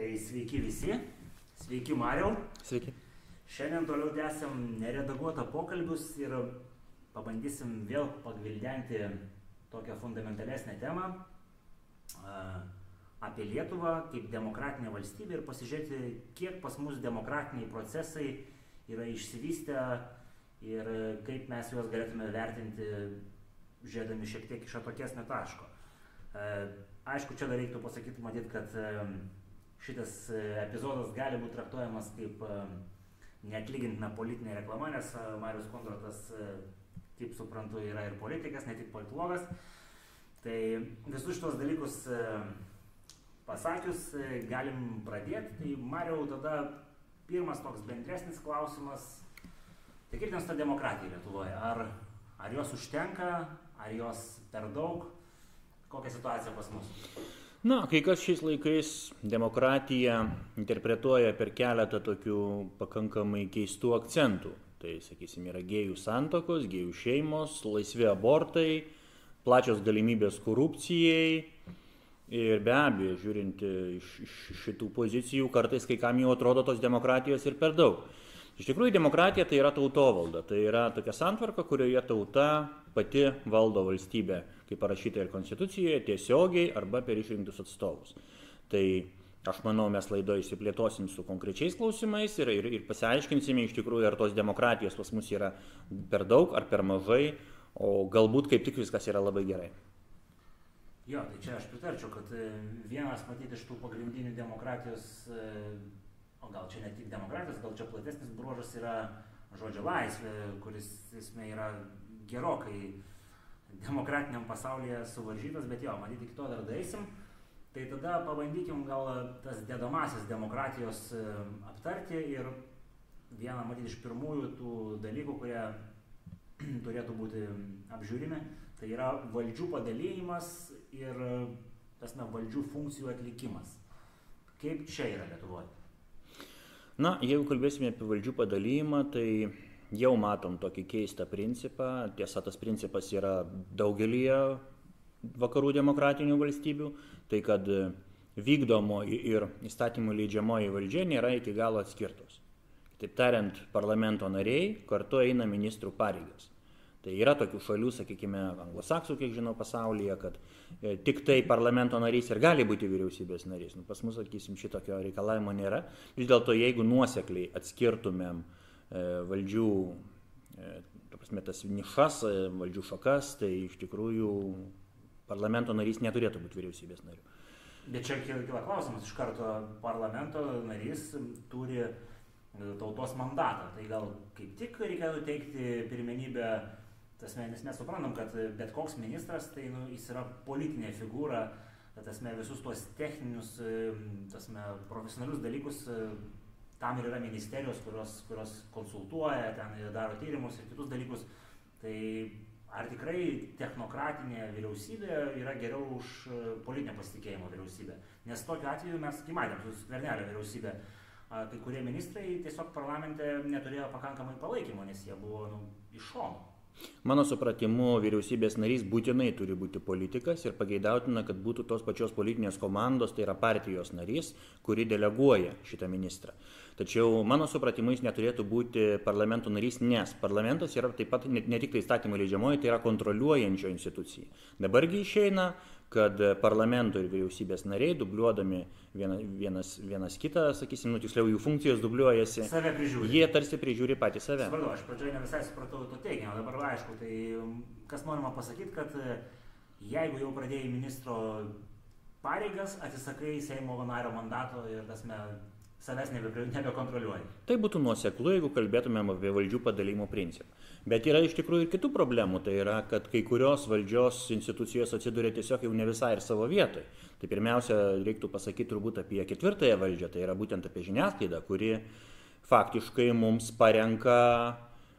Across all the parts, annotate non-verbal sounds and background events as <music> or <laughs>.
Tai sveiki visi, sveiki Mariau. Sveiki. Šiandien toliau tęsiam neredaguotą pokalbius ir pabandysim vėl pagvildenti tokią fundamentalesnę temą apie Lietuvą kaip demokratinę valstybę ir pasižiūrėti, kiek pas mus demokratiniai procesai yra išsivystę ir kaip mes juos galėtume vertinti, žiūrėdami šiek tiek iš atokesnio taško. Aišku, čia dar reiktų pasakyti, matyt, kad šitas epizodas gali būti traktuojamas kaip neatlygintina politinė reklama, nes Marius Kondratas, kaip suprantu, yra ir politikas, ne tik politologas. Tai visus šitos dalykus pasakius, galim pradėti. Tai Mariau, tada pirmas toks bendresnis klausimas. Tai kaip ten su ta demokratija Lietuvoje? Ar, ar jos užtenka, ar jos per daug? Kokia situacija pas mus? Na, kai kas šiais laikais demokratiją interpretuoja per keletą tokių pakankamai keistų akcentų. Tai, sakysim, yra gėjų santokos, gėjų šeimos, laisvi abortai, plačios galimybės korupcijai. Ir be abejo, žiūrint iš, šitų pozicijų, kartais kai kam jau atrodo tos demokratijos ir per daug. Iš tikrųjų, demokratija tai yra tautovalda, tai yra tokia santvarka, kurioje tauta pati valdo valstybę kaip parašyta ir Konstitucijoje, tiesiogiai arba per išrinktus atstovus. Tai aš manau, mes laidoje įsiplėtosim su konkrečiais klausimais ir, ir, ir pasiaiškinsime iš tikrųjų, ar tos demokratijos pas mus yra per daug ar per mažai, o galbūt kaip tik viskas yra labai gerai. Jo, tai čia aš pritarčiau, kad vienas matyti iš tų pagrindinių demokratijos, o gal čia ne tik demokratijos, gal čia platesnis bruožas yra žodžio laisvė, kuris esmė yra gerokai demokratiniam pasaulyje suvaržytas, bet jo, matyti iki to dar daisim. Tai tada pabandykim gal tas dedamasis demokratijos aptarti ir vieną matyti iš pirmųjų tų dalykų, kurie <clears throat> turėtų būti apžiūrimi, tai yra valdžių padalymas ir tas na, valdžių funkcijų atlikimas. Kaip čia yra Lietuvoje? Na, jeigu kalbėsime apie valdžių padalymą, tai jau matom tokį keistą principą. Tiesa, tas principas yra daugelį vakarų demokratinių valstybių, tai kad vykdomoji ir įstatymų leidžiamoji valdžia nėra iki galo atskirtos. Taip tariant, parlamento nariai kartu eina ministrų pareigas. Tai yra tokių šalių, sakykime, anglosaksų, kiek žinau, pasaulyje, kad e, tik tai parlamento narys ir gali būti vyriausybės narys. Nu, pas mus, sakysim, šitokio reikalavimo nėra. Vis dėlto, jeigu nuosekliai atskirtumėm uh, E, valdžių, ta prasme, tas nišas, valdžių šakas, tai iš tikrųjų parlamento narys neturėtų būti vyriausybės nariu. Bet čia kyla klausimas, iš karto parlamento narys turi tautos mandatą. Tai gal kaip tik reikėtų teikti pirmenybę, tasme, nes mes suprantam, kad bet koks ministras, tai nu, jis yra politinė figūra, tasme, visus tuos techninius, tasme, profesionalius dalykus tam ir yra ministerijos, kurios, kurios konsultuoja, ten daro tyrimus ir kitus dalykus. Tai ar tikrai technokratinė vyriausybė yra geriau už e, politinę pasitikėjimo vyriausybę? Nes tokiu atveju mes, kai matėm su Skvernelio vyriausybė, kai kurie ministrai tiesiog parlamente neturėjo pakankamai palaikymo, nes jie buvo nu, iš šono. Mano supratimu, vyriausybės narys būtinai turi būti politikas ir pageidautina, kad būtų tos pačios politinės komandos, tai yra partijos narys, kuri deleguoja šitą ministrą. Tačiau mano supratimu jis neturėtų būti parlamento narys, nes parlamentas yra taip pat ne, ne tik tai įstatymų leidžiamoji, tai yra kontroliuojančio institucija. Dabargi išeina, kad parlamento ir vyriausybės nariai, dubliuodami vienas, vienas, vienas kitą, sakysim, nu, tiksliau jų funkcijos dubliuojasi, jie tarsi prižiūri patį save. Supratau, aš pradžioje ne visai supratau to teiginio, dabar aišku, tai kas norima pasakyti, kad e, jeigu jau pradėjai ministro pareigas, atsisakai Seimo nario mandato ir tasme savęs nebe, nebekontroliuoji. Tai būtų nuoseklu, jeigu kalbėtumėm apie valdžių padalymo principą. Bet yra iš tikrųjų ir kitų problemų. Tai yra, kad kai kurios valdžios institucijos atsiduria tiesiog jau ne visai ir savo vietoje. Tai pirmiausia, reiktų pasakyti turbūt apie ketvirtąją valdžią, tai yra būtent apie žiniasklaidą, kuri faktiškai mums parenka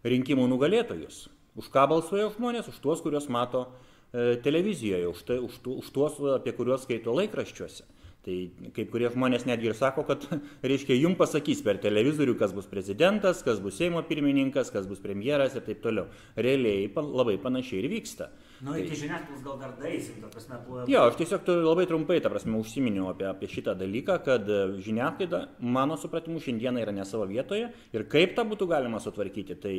rinkimų nugalėtojus. Už ką balsuoja žmonės? Už tuos, kuriuos mato e, televizijoje, už, tai, už, tu, už tuos, apie kuriuos skaito laikraščiuose. Tai kaip kurie žmonės netgi ir sako, kad, <laughs> reiškia, jum pasakys per televizorių, kas bus prezidentas, kas bus Seimo pirmininkas, kas bus premjeras ir taip toliau. Realiai labai panašiai ir vyksta. Nu, iki žiniasklaidos gal dar daisim, ta prasme, buvo. Jo, aš tiesiog labai trumpai, ta prasme, užsiminiau apie, apie šitą dalyką, kad e, žiniasklaida, mano supratimu, šiandieną yra ne savo vietoje ir kaip tą būtų galima sutvarkyti, tai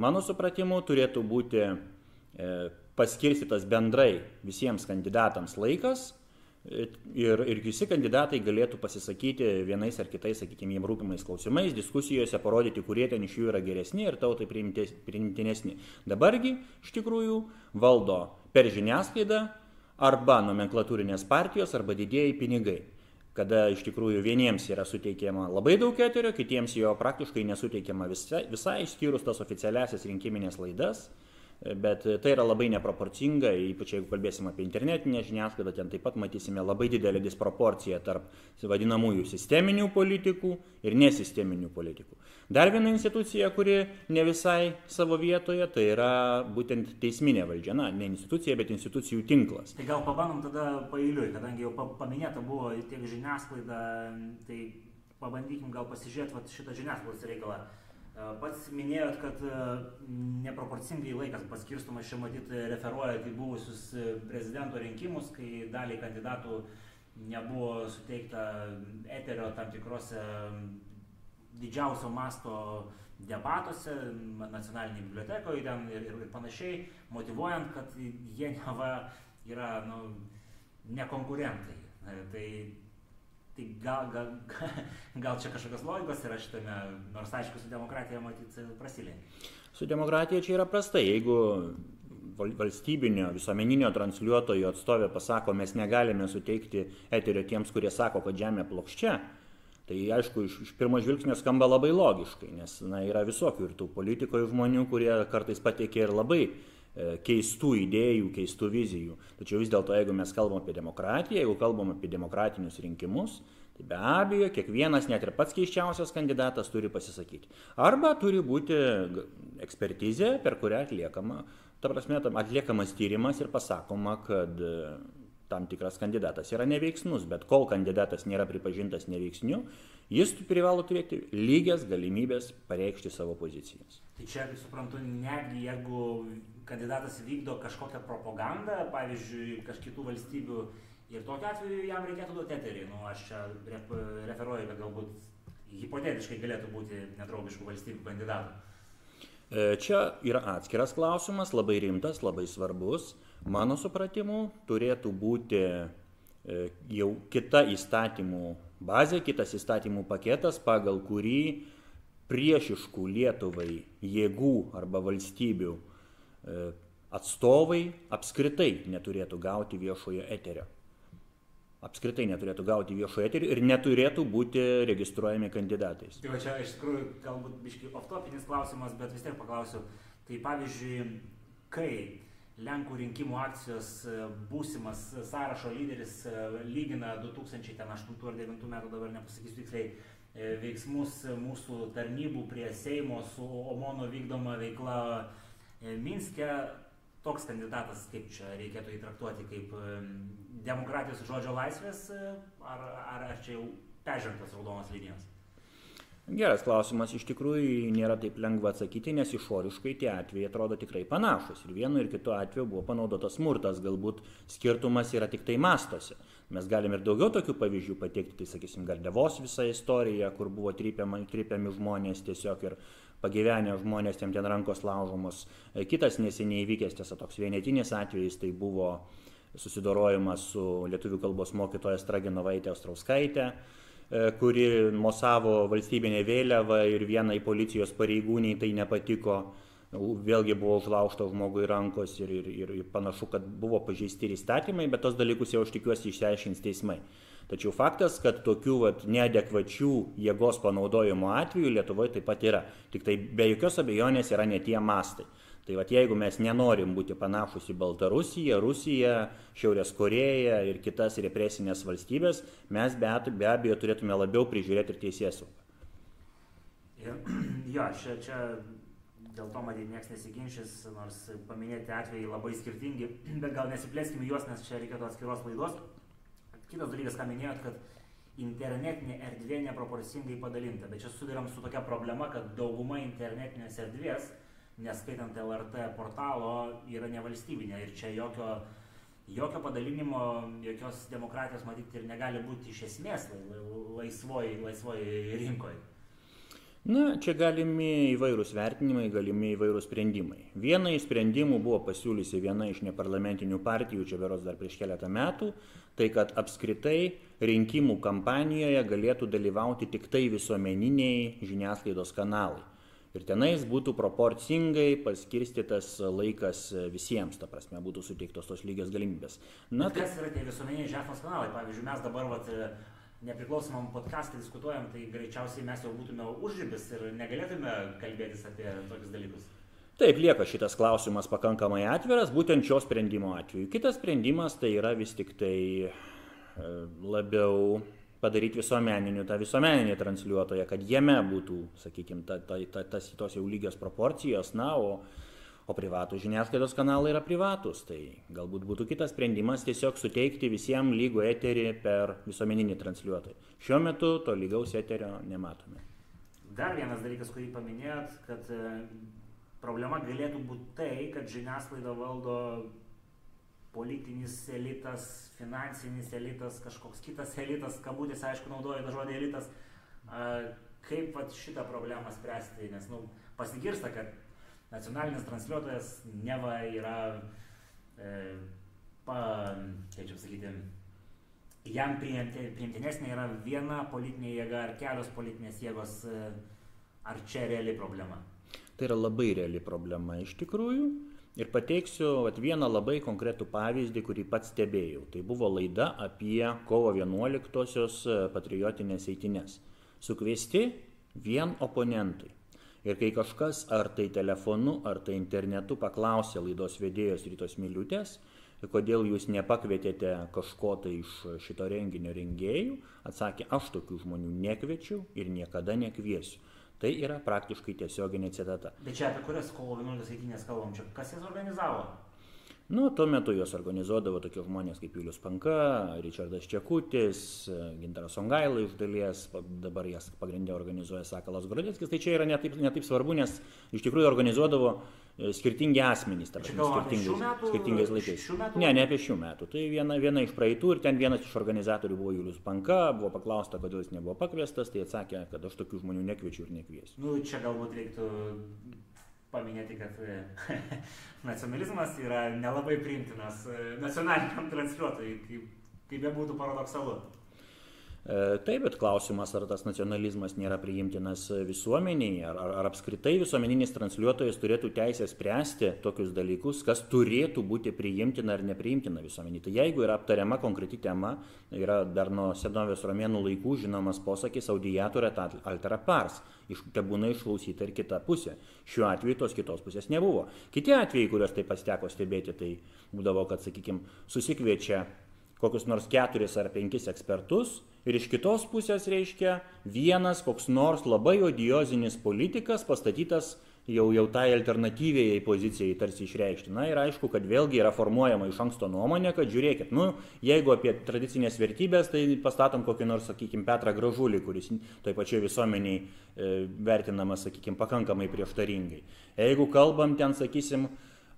mano supratimu turėtų būti e, paskirstytas bendrai visiems kandidatams laikas ir, ir visi kandidatai galėtų pasisakyti vienais ar kitais, sakykime, jiems rūpimais klausimais, diskusijose, parodyti, kurie ten iš jų yra geresni ir tautai priimtinesni. Dabargi iš tikrųjų valdo per žiniasklaidą arba nomenklatūrinės partijos, arba didėjai pinigai kada iš tikrųjų vieniems yra suteikiama labai daug eterio, kitiems jo praktiškai nesuteikiama visai, visai išskyrus tas oficialiasias rinkiminės laidas, Bet tai yra labai neproporcinga, ypač jeigu kalbėsim apie internetinę žiniasklaidą, ten taip pat matysime labai didelę disproporciją tarp vadinamųjų sisteminių politikų ir nesisteminių politikų. Dar viena institucija, kuri ne visai savo vietoje, tai yra būtent teisminė valdžia, na, ne institucija, bet institucijų tinklas. Tai gal pabandom tada pailiui, kadangi jau paminėta buvo tiek žiniasklaida, tai pabandykim gal pasižiūrėti šitą žiniasklaidos reikalą. Pats minėjot, kad neproporcingai laikas paskirstumas čia matyti referuojat į buvusius prezidento rinkimus, kai daliai kandidatų nebuvo suteikta eterio tam tikrose didžiausio masto debatuose, nacionalinėje bibliotekoje ten ir, ir panašiai, motivuojant, kad jie neva yra nu, nekonkurentai. Tai Tai gal, gal, <laughs> gal čia kažkokios logikos yra šitame, nors aišku, su demokratija matyti prasilė. Su demokratija čia yra prastai. Jeigu valstybinio visuomeninio transliuotojo atstovė pasako, mes negalime suteikti eterio tiems, kurie sako, kad žemė plokščia, tai aišku, iš, iš pirmo žvilgsnio skamba labai logiškai, nes na, yra visokių ir tų politikoje žmonių, kurie kartais pateikia ir labai E, keistų idėjų, keistų vizijų. Tačiau vis dėlto, jeigu mes kalbam apie demokratiją, jeigu kalbam apie demokratinius rinkimus, tai be abejo, kiekvienas, net ir pats keiščiausias kandidatas turi pasisakyti. Arba turi būti ekspertizė, per kurią atliekama, ta prasme, atliekamas tyrimas ir pasakoma, kad e, tam tikras kandidatas yra neveiksnus, bet kol kandidatas nėra pripažintas neveiksniu, jis privalo turėti lygias galimybės pareikšti savo pozicijas. Tai čia, suprantu, netgi jeigu kandidatas vykdo kažkokią propagandą, pavyzdžiui, kažkitų valstybių ir tokiu atveju jam reikėtų duoti eterį. Nu, aš čia referuoju, kad galbūt hipotetiškai galėtų būti nedraugiškų valstybių kandidatų. E, čia yra atskiras klausimas, labai rimtas, labai svarbus. Mano supratimu, turėtų būti e, jau kita įstatymų bazė, kitas įstatymų paketas, pagal kurį priešiškų Lietuvai jėgų arba valstybių E, atstovai apskritai neturėtų gauti viešojo eterio. Apskritai neturėtų gauti viešojo eterio ir neturėtų būti registruojami kandidatais. Tai va čia iš tikrųjų galbūt biški oftopinis klausimas, bet vis tiek paklausiu. Tai pavyzdžiui, kai Lenkų rinkimų akcijos e, būsimas sąrašo lyderis e, lygina 2008 ar 2009 metų, dabar nepasakysiu tiksliai, veiksmus mūsų tarnybų prie Seimo su OMONO vykdoma veikla E, Minske toks kandidatas, kaip čia reikėtų įtraktuoti, kaip demokratijos žodžio laisvės, e, ar, ar, ar čia jau peržengtas raudonos linijos? Geras klausimas, iš tikrųjų nėra taip lengva atsakyti, nes išoriškai tie atvejai atrodo tikrai panašus. Ir vienu ir kitu atveju buvo panaudotas smurtas, galbūt skirtumas yra tik tai mastosi. Mes galime ir daugiau tokių pavyzdžių pateikti, tai sakysim, Gardevos visą istoriją, kur buvo trypiami, trypiami žmonės tiesiog ir pagyvenę žmonės, tiem ten rankos laužomos. E, kitas neseniai įvykęs, tiesa, toks vienetinis atvejis, tai buvo susidorojimas su lietuvių kalbos mokytoja Straginovaitė Ostrauskaitė kuri mosavo valstybinę vėliavą ir vienai policijos pareigūniai tai nepatiko, vėlgi buvo užlaužta žmogui rankos ir, ir, ir panašu, kad buvo pažeisti ir įstatymai, bet tos dalykus jau aš tikiuosi išsiaiškins teismai. Tačiau faktas, kad tokių vat, neadekvačių jėgos panaudojimo atvejų Lietuvoje taip pat yra. Tik tai be jokios abejonės yra ne tie mastai. Tai vat, jeigu mes nenorim būti panašus į Baltarusiją, Rusiją, Šiaurės Koreją ir kitas represinės valstybės, mes be, be abejo turėtume labiau prižiūrėti ir teisės saugą. <clears throat> Jo, čia, čia dėl to matyt niekas nesiginčys, nors paminėti atvejai labai skirtingi, <clears throat> bet gal nesiplėskime juos, nes čia reikėtų atskiros laidos. Kitas dalykas, ką minėjot, kad internetinė erdvė neproporcingai padalinta, bet čia susidurėm su tokia problema, kad dauguma internetinės erdvės neskaitant LRT portalo, yra nevalstybinė ir čia jokio, jokio padalinimo, jokios demokratijos matyti ir negali būti iš esmės laisvoj, laisvoj rinkoje. Na, čia galimi įvairūs vertinimai, galimi įvairūs sprendimai. Vieną iš sprendimų buvo pasiūlysi viena iš neparlamentinių partijų, čia veros dar prieš keletą metų, tai kad apskritai rinkimų kampanijoje galėtų dalyvauti tik tai visuomeniniai žiniasklaidos kanalai. Ir tenais būtų proporcingai paskirstytas laikas visiems, ta prasme, būtų suteiktos tos lygios galimybės. Na, Bet kas yra tie visuomeniniai žiniasklaidos kanalai? Pavyzdžiui, mes dabar vat, nepriklausomam podkastą diskutuojam, tai greičiausiai mes jau būtume užribis ir negalėtume kalbėtis apie tokius dalykus. Taip, lieka šitas klausimas pakankamai atviras, būtent šio sprendimo atveju. Kitas sprendimas tai yra vis tik tai e, labiau padaryti visuomeniniu, tą visuomeninį transliuotoją, kad jame būtų, sakykime, ta, ta, ta, tas tos jau lygios proporcijos, na, o o privatūs žiniasklaidos kanalai yra privatūs. Tai galbūt būtų kitas sprendimas tiesiog suteikti visiems lygų eterį per visuomeninį transliuotoją. Šiuo metu to lygaus eterio nematome. Dar vienas dalykas, kurį paminėjot, kad e, problema galėtų būti tai, kad žiniasklaidą valdo politinis elitas, finansinis elitas, kažkoks kitas elitas, kabutės, aišku, naudoju tą žodį elitas. Kaip vat, šitą problemą spręsti, nes nu, pasigirsta, kad nacionalinis transliuotojas neva yra, e, pa, kaip čia sakyti, jam priimti, priimtinesnė yra viena politinė jėga ar kelios politinės jėgos, e, ar čia reali problema? Tai yra labai reali problema iš tikrųjų. Ir pateiksiu vat, vieną labai konkretų pavyzdį, kurį pats stebėjau. Tai buvo laida apie kovo 11-osios e, patriotinės eitinės. Sukviesti vien oponentai. Ir kai kažkas ar tai telefonu, ar tai internetu paklausė laidos vedėjos rytos miliutės, kodėl jūs nepakvietėte kažko tai iš šito renginio rengėjų, atsakė, aš tokių žmonių nekviečiu ir niekada nekviesiu. Tai yra praktiškai tiesioginė citata. Bet čia apie kurias kovo 11 eitynės kalbam, čia kas jas organizavo? Nu, tuo metu juos organizuodavo tokie žmonės kaip Julius Panka, Richardas Čekutis, Gintaras Ongaila iš dalies, dabar jas pagrindė organizuoja Sakalas Grodėckis. Tai čia yra netaip, netaip svarbu, nes iš tikrųjų organizuodavo e, skirtingi asmenys, tarp skirtingais, metų, skirtingais laikais. Ne, ne apie šių metų. Tai viena, viena iš praeitų ir ten vienas iš organizatorių buvo Julius Panka, buvo paklausta, kodėl jis nebuvo pakviestas, tai atsakė, kad aš tokių žmonių nekviečiu ir nekviesiu. Nu, čia galbūt reiktų paminėti, kad e, <laughs> nacionalizmas yra nelabai priimtinas e, nacionaliniam transliuotojui, kaip, kaip be būtų paradoksalu. E, taip, bet klausimas, ar tas nacionalizmas nėra priimtinas visuomeniai, ar, ar, ar apskritai visuomeninis transliuotojas turėtų teisę spręsti tokius dalykus, kas turėtų būti priimtina ar nepriimtina visuomeniai. Tai jeigu yra aptariama konkreti tema, yra dar nuo senovės romėnų laikų žinomas posakis audiatorė altera pars, iš, te būna išklausyta ir kita pusė. Šiuo atveju tos kitos pusės nebuvo. Kiti atvejai, kuriuos taip pasiteko stebėti, tai būdavo, kad, sakykime, susikviečia kokius nors keturis ar penkis ekspertus ir iš kitos pusės reiškia vienas koks nors labai odiozinis politikas pastatytas jau, jau tai alternatyviai pozicijai tarsi išreikšti. Na ir aišku, kad vėlgi yra formuojama iš anksto nuomonė, kad žiūrėkit, nu, jeigu apie tradicinės vertybės, tai pastatom kokį nors, sakykime, Petrą Gražulį, kuris toj pačioj visuomeniai e, vertinamas, sakykime, pakankamai prieštaringai. Jeigu kalbam ten, sakysim,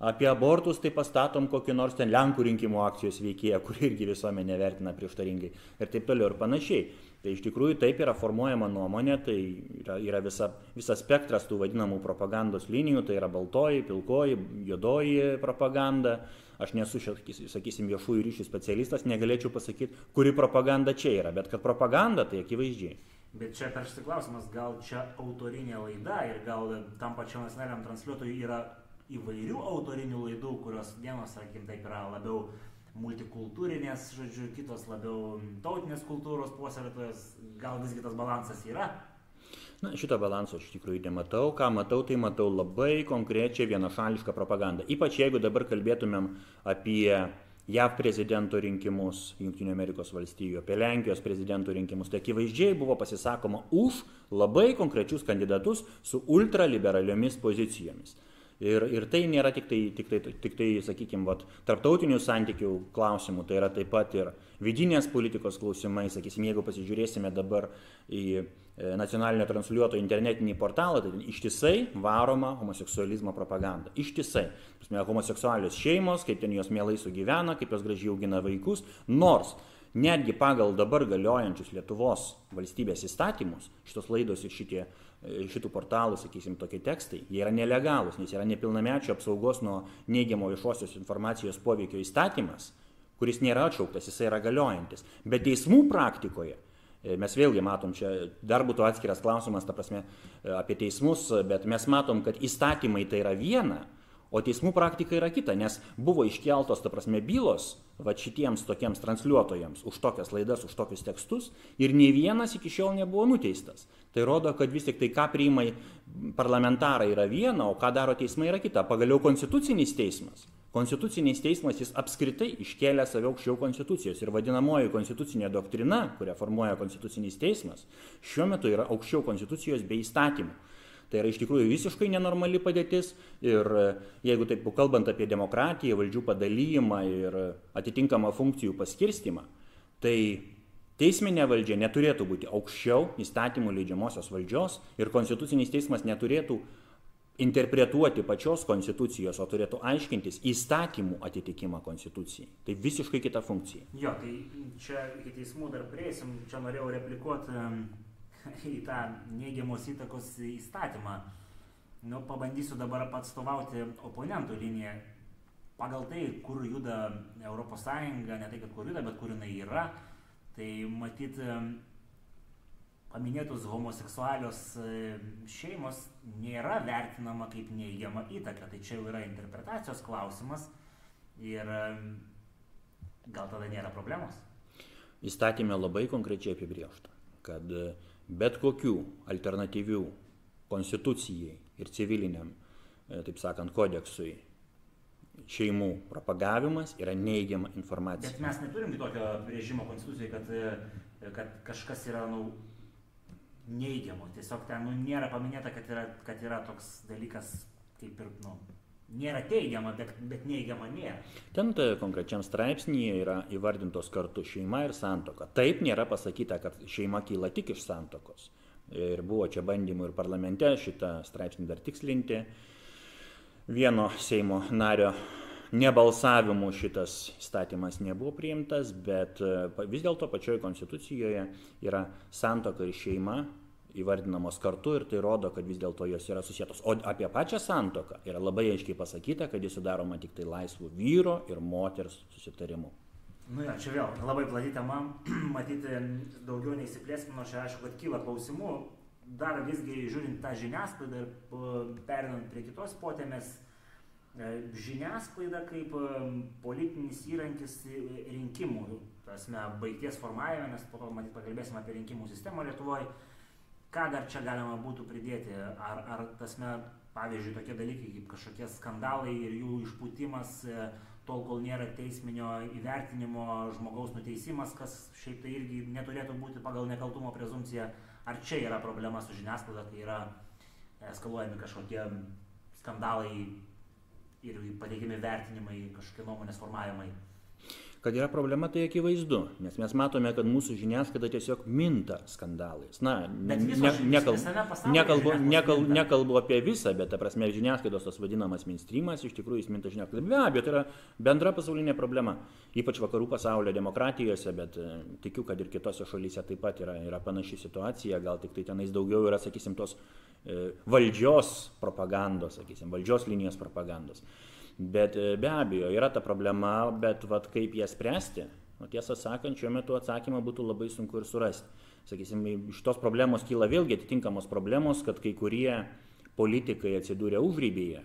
Apie abortus tai pastatom kokį nors ten Lenkų rinkimų akcijos veikėją, kur irgi visuomenė vertina prieštaringai ir taip toliau ir panašiai. Tai iš tikrųjų taip yra formuojama nuomonė, tai yra, yra visa, visas spektras tų vadinamų propagandos linijų, tai yra baltoji, pilkoji, juodoji propaganda. Aš nesu, sakysim, viešųjų ryšių specialistas, negalėčiau pasakyti, kuri propaganda čia yra, bet kad propaganda tai akivaizdžiai. Bet čia tarsi klausimas, gal čia autorinė laida ir gal tam pačiam nacionaliniam transliuotojui yra įvairių autorinių laidų, kurios vienos, sakykim, taip yra labiau multikultūrinės, žodžiu, kitos labiau tautinės kultūros puoselėtojas, gal visgi tas balansas yra? Na, šito balanso aš iš tikrųjų nematau. Ką matau, tai matau labai konkrečią vienašališką propagandą. Ypač jeigu dabar kalbėtumėm apie JAV prezidento rinkimus Junktinių Amerikos valstijų, apie Lenkijos prezidento rinkimus, tai akivaizdžiai buvo pasisakoma už labai konkrečius kandidatus su ultraliberaliomis pozicijomis. Ir, ir tai nėra tik tai, tik tai, tik tai sakykime, vat, tarptautinių santykių klausimų, tai yra taip pat ir vidinės politikos klausimai, sakysim, jeigu pasižiūrėsime dabar į e, nacionalinio transliuoto internetinį portalą, tai ištisai varoma homoseksualizmo propaganda. Ištisai. Pasme, homoseksualios šeimos, kaip ten jos mielai sugyvena, kaip jos gražiai augina vaikus, nors netgi pagal dabar galiojančius Lietuvos valstybės įstatymus, šitos laidos ir šitie šitų portalų, sakysim, tokie tekstai, jie yra nelegalūs, nes yra nepilnamečio apsaugos nuo neigiamo viešosios informacijos poveikio įstatymas, kuris nėra atšauktas, jisai yra galiojantis. Bet teismų praktikoje e, mes vėlgi matom, čia dar būtų atskiras klausimas, ta prasme, e, apie teismus, bet mes matom, kad įstatymai tai yra viena, O teismų praktika yra kita, nes buvo iškeltos, ta prasme, bylos va šitiems tokiems transliuotojams už tokias laidas, už tokius tekstus ir nei vienas iki šiol nebuvo nuteistas. Tai rodo, kad vis tik tai, ką priima parlamentarai yra viena, o ką daro teismai yra kita. Pagaliau konstitucinis teismas. Konstitucinis teismas jis apskritai iškėlė save aukščiau konstitucijos ir vadinamoji konstitucinė doktrina, kurią formuoja konstitucinis teismas, šiuo metu yra aukščiau konstitucijos bei įstatymų. Tai yra iš tikrųjų visiškai nenormali padėtis ir e, jeigu taip kalbant apie demokratiją, valdžių padalymą ir atitinkamą funkcijų paskirstimą, tai teisminė valdžia neturėtų būti aukščiau įstatymų leidžiamosios valdžios ir konstitucinis teismas neturėtų interpretuoti pačios konstitucijos, o turėtų aiškintis įstatymų atitikimą konstitucijai. Tai visiškai kita funkcija. Jo, tai čia iki teismų dar prieisim, čia norėjau replikuoti <laughs> į tą neigiamos įtakos įstatymą. Nu, pabandysiu dabar atstovauti oponentų liniją. Pagal tai, kur juda ES, ne tai, kad kur juda, bet kur jinai yra, tai matyti paminėtus homoseksualios šeimos nėra vertinama kaip neigiama įtaka. Tai čia jau yra interpretacijos klausimas ir gal tada nėra problemos. Įstatymė labai konkrečiai apibriešta, kad bet kokių alternatyvių konstitucijai ir civiliniam, e, taip sakant, kodeksui šeimų propagavimas yra neigiama informacija. Bet mes neturim tokio režimo konstitucijai, kad, e, kad kažkas yra nu, neigiamo. Tiesiog ten nu, nėra paminėta, kad yra, kad yra toks dalykas kaip ir nu, nėra teigiama, bet, bet neigiama nėra. Ten konkrečiam straipsnėje yra įvardintos kartu šeima ir santoka. Taip nėra pasakyta, kad šeima kyla tik iš santokos. Ir buvo čia bandymų ir parlamente šitą straipsnį dar tikslinti. Vieno Seimo nario nebalsavimu šitas įstatymas nebuvo priimtas, bet e, vis dėlto pačioje konstitucijoje yra santoka ir šeima įvardinamos kartu ir tai rodo, kad vis dėlto jos yra susijėtos. O apie pačią santoką yra labai aiškiai pasakyta, kad jis sudaroma tik tai laisvų vyro ir moters susitarimu. Nu ja, čia vėl labai plati tema, <clears throat> matyti daugiau neįsiplėskime, nors čia aišku, kad kyla klausimų. Dar visgi žiūrint tą žiniasklaidą ir perinant prie kitos potėmės, e, žiniasklaida kaip politinis įrankis rinkimų, tasme, baigties formavime, nes po to matyt pakalbėsime apie rinkimų sistemą Lietuvoje ką dar čia galima būtų pridėti? Ar, ar tasme, pavyzdžiui, tokie dalykai kaip kažkokie skandalai ir jų išpūtimas, e, tol kol nėra teisminio įvertinimo žmogaus nuteisimas, kas šiaip tai irgi neturėtų būti pagal nekaltumo prezumciją, ar čia yra problema su žiniasklaida, kai yra eskaluojami kažkokie skandalai ir pateikiami vertinimai, kažkokie nuomonės formavimai. Kad yra problema, tai akivaizdu, nes mes matome, kad mūsų žiniasklaida tiesiog minta skandalais. Na, ne, ne, nekalbu, nekalbu, nekalbu, nekalbu apie visą, bet, ta prasme, žiniasklaidos tas vadinamas mainstreamas iš tikrųjų jis minta žiniasklaidą. Be abejo, tai yra bendra pasaulinė problema, ypač vakarų pasaulio demokratijose, bet e, tikiu, kad ir kitose šalyse taip pat yra, yra panaši situacija, gal tik tai tenais daugiau yra, sakysim, tos e, valdžios propagandos, sakysim, valdžios linijos propagandos. Bet e, be abejo, yra ta problema, bet vat, kaip ją spręsti, o tiesą sakant, šiuo metu atsakymą būtų labai sunku ir surasti. Sakysim, iš tos problemos kyla vėlgi atitinkamos problemos, kad kai kurie politikai atsidūrė užrybėje,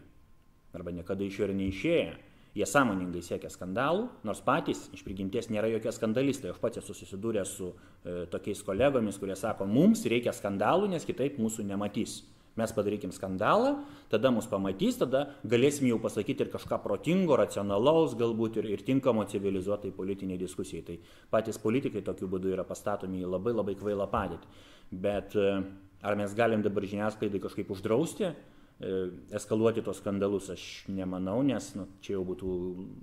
arba niekada iš jo ir neišėję, jie sąmoningai siekia skandalų, nors patys iš prigimties nėra jokie skandalistai. Aš pats esu susidūręs su e, tokiais kolegomis, kurie sako, mums reikia skandalų, nes kitaip mūsų nematys. Mes padarykim skandalą, tada mus pamatys, tada galėsim jau pasakyti ir kažką protingo, racionalaus, galbūt ir, ir tinkamo civilizuotai politiniai diskusijai. Tai patys politikai tokiu būdu yra pastatomi į labai labai kvailą padėtį. Bet e, ar mes galim dabar žiniasklaidai kažkaip uždrausti eskaluoti tos skandalus aš nemanau, nes nu, čia jau būtų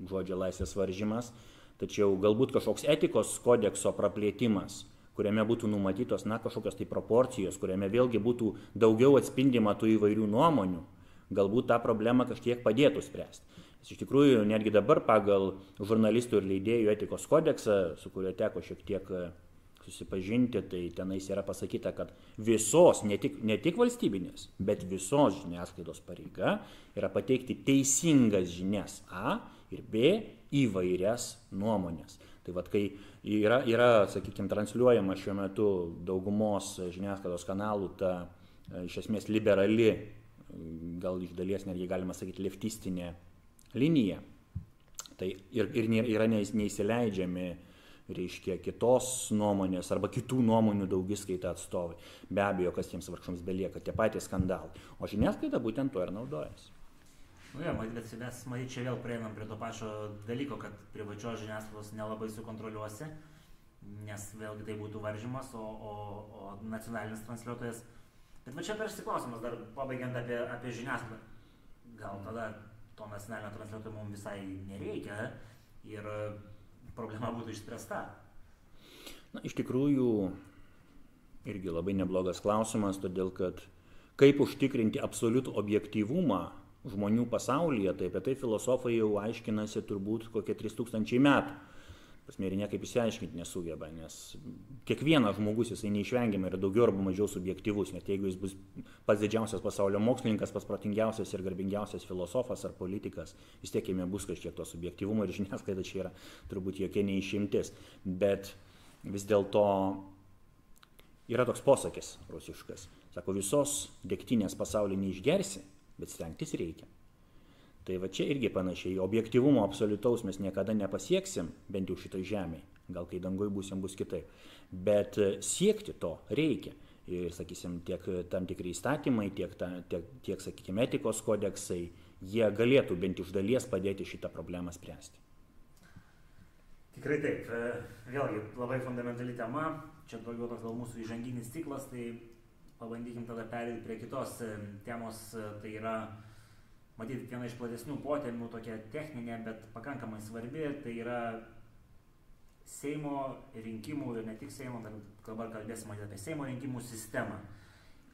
žodžio laisvės varžymas, tačiau galbūt kažkoks etikos kodekso praplėtimas, kuriame būtų numatytos na, kažkokios tai proporcijos, kuriame vėlgi būtų daugiau atspindima tų įvairių nuomonių, galbūt tą problemą kažkiek padėtų spręsti. Nes iš tikrųjų, netgi dabar pagal žurnalistų ir leidėjų etikos kodeksą, su kuriuo teko šiek tiek e, susipažinti, tai tenais yra pasakyta, kad visos, ne tik, ne tik valstybinės, bet visos žiniasklaidos pareiga yra pateikti teisingas žinias A ir B įvairias nuomonės. Tai vad, kai yra, yra sakykime, transliuojama šiuo metu daugumos žiniasklaidos kanalų ta e, iš esmės liberali gal iš dalies netgi galima sakyti leftistinė linija. Tai ir, ir yra neįsileidžiami, reiškia, kitos nuomonės arba kitų nuomonių daugiskaita atstovai. Be abejo, kas tiems vargšams belieka, tie patys skandalai. O žiniasklaida būtent to ir naudojasi. Nu, ja, bet mes, matyt, čia vėl prieinam prie to pačio dalyko, kad privačios žiniasklaidos nelabai sukontroliuosi, nes vėlgi tai būtų varžymas, o, o, o nacionalinis transliuotojas Bet va čia persi klausimas, dar pabaigiant apie, apie žiniasklaidą. Gal tada to nacionalinio transliuotojo mums visai nereikia ir problema būtų išspręsta. Na, iš tikrųjų, irgi labai neblogas klausimas, todėl kad kaip užtikrinti absoliutų objektyvumą žmonių pasaulyje, tai apie tai filosofai jau aiškinasi turbūt kokie 3000 metų prasme ir niekaip išsiaiškinti nesugeba, nes kiekvienas žmogus jisai neišvengiamai yra daugiau arba mažiau subjektivus, net jeigu jis bus pats didžiausias pasaulio mokslininkas, pats protingiausias ir garbingiausias filosofas ar politikas, vis tiek jame bus kažkiek to subjektivumo ir žiniasklaida čia yra turbūt jokia neišimtis. Bet vis dėlto yra toks posakis rusiškas, sako, visos degtinės pasaulį neišgersi, bet stengtis reikia. Tai va čia irgi panašiai, objektivumo absoliutaus mes niekada nepasieksim, bent jau šitoj žemėje, gal kai dangoj būsim bus kitaip, bet e, siekti to reikia. Ir, sakysim, tiek tam tikri įstatymai, tiek, ta, tiek, tiek sakykime, etikos kodeksai, jie galėtų bent iš dalies padėti šitą problemą spręsti. Tikrai taip, e, vėlgi labai fundamentali tema, čia daugiau toks gal mūsų įžanginis ciklas, tai pabandykim tada perėti prie kitos e, temos, tai yra matyt viena iš platesnių potemių, tokia techninė, bet pakankamai svarbi, tai yra Seimo rinkimų ir ne tik Seimo, dabar kalbėsime apie Seimo rinkimų sistemą.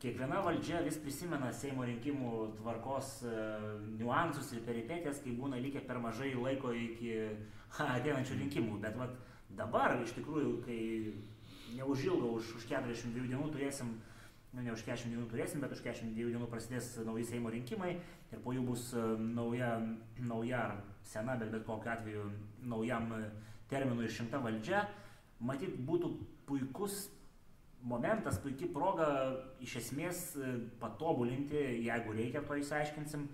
Kiekviena valdžia vis prisimena Seimo rinkimų tvarkos uh, niuansus ir peripetės, kai būna likę per mažai laiko iki ateinančių rinkimų. Bet vat, dabar iš tikrųjų, kai neužilgo už, už 42 dienų turėsim uh, nu, ne už 40 dienų turėsim, bet už 42 dienų prasidės nauji Seimo rinkimai ir po jų bus e, nauja, nauja ar sena, bet bet kokiu atveju naujam e, terminui išrinkta valdžia. Matyt, būtų puikus momentas, puikia proga iš esmės e, patobulinti, jeigu reikia, to įsiaiškinsim,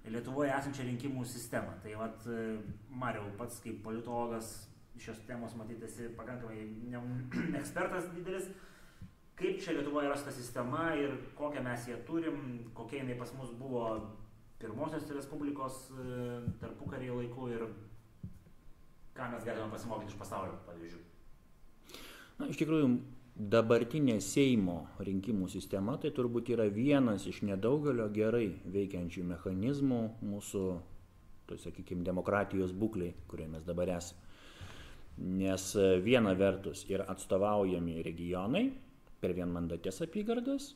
Lietuvoje esančią rinkimų sistemą. Tai vad, Mariau, pats kaip politologas šios temos matyti esi pakankamai ne, <clears throat> ekspertas didelis kaip čia Lietuvoje yra ta sistema ir kokią mes ją turim, kokia jinai pas mus buvo pirmosios Respublikos e, tarpukarį laikų ir ką mes galime pasimokyti iš pasaulio pavyzdžių. Na, iš tikrųjų, dabartinė Seimo rinkimų sistema tai turbūt yra vienas iš nedaugelio gerai veikiančių mechanizmų mūsų, tai sakykime, demokratijos būkliai, kurioje mes dabar esame. Nes viena vertus yra atstovaujami regionai, per vienmandatės apygardas,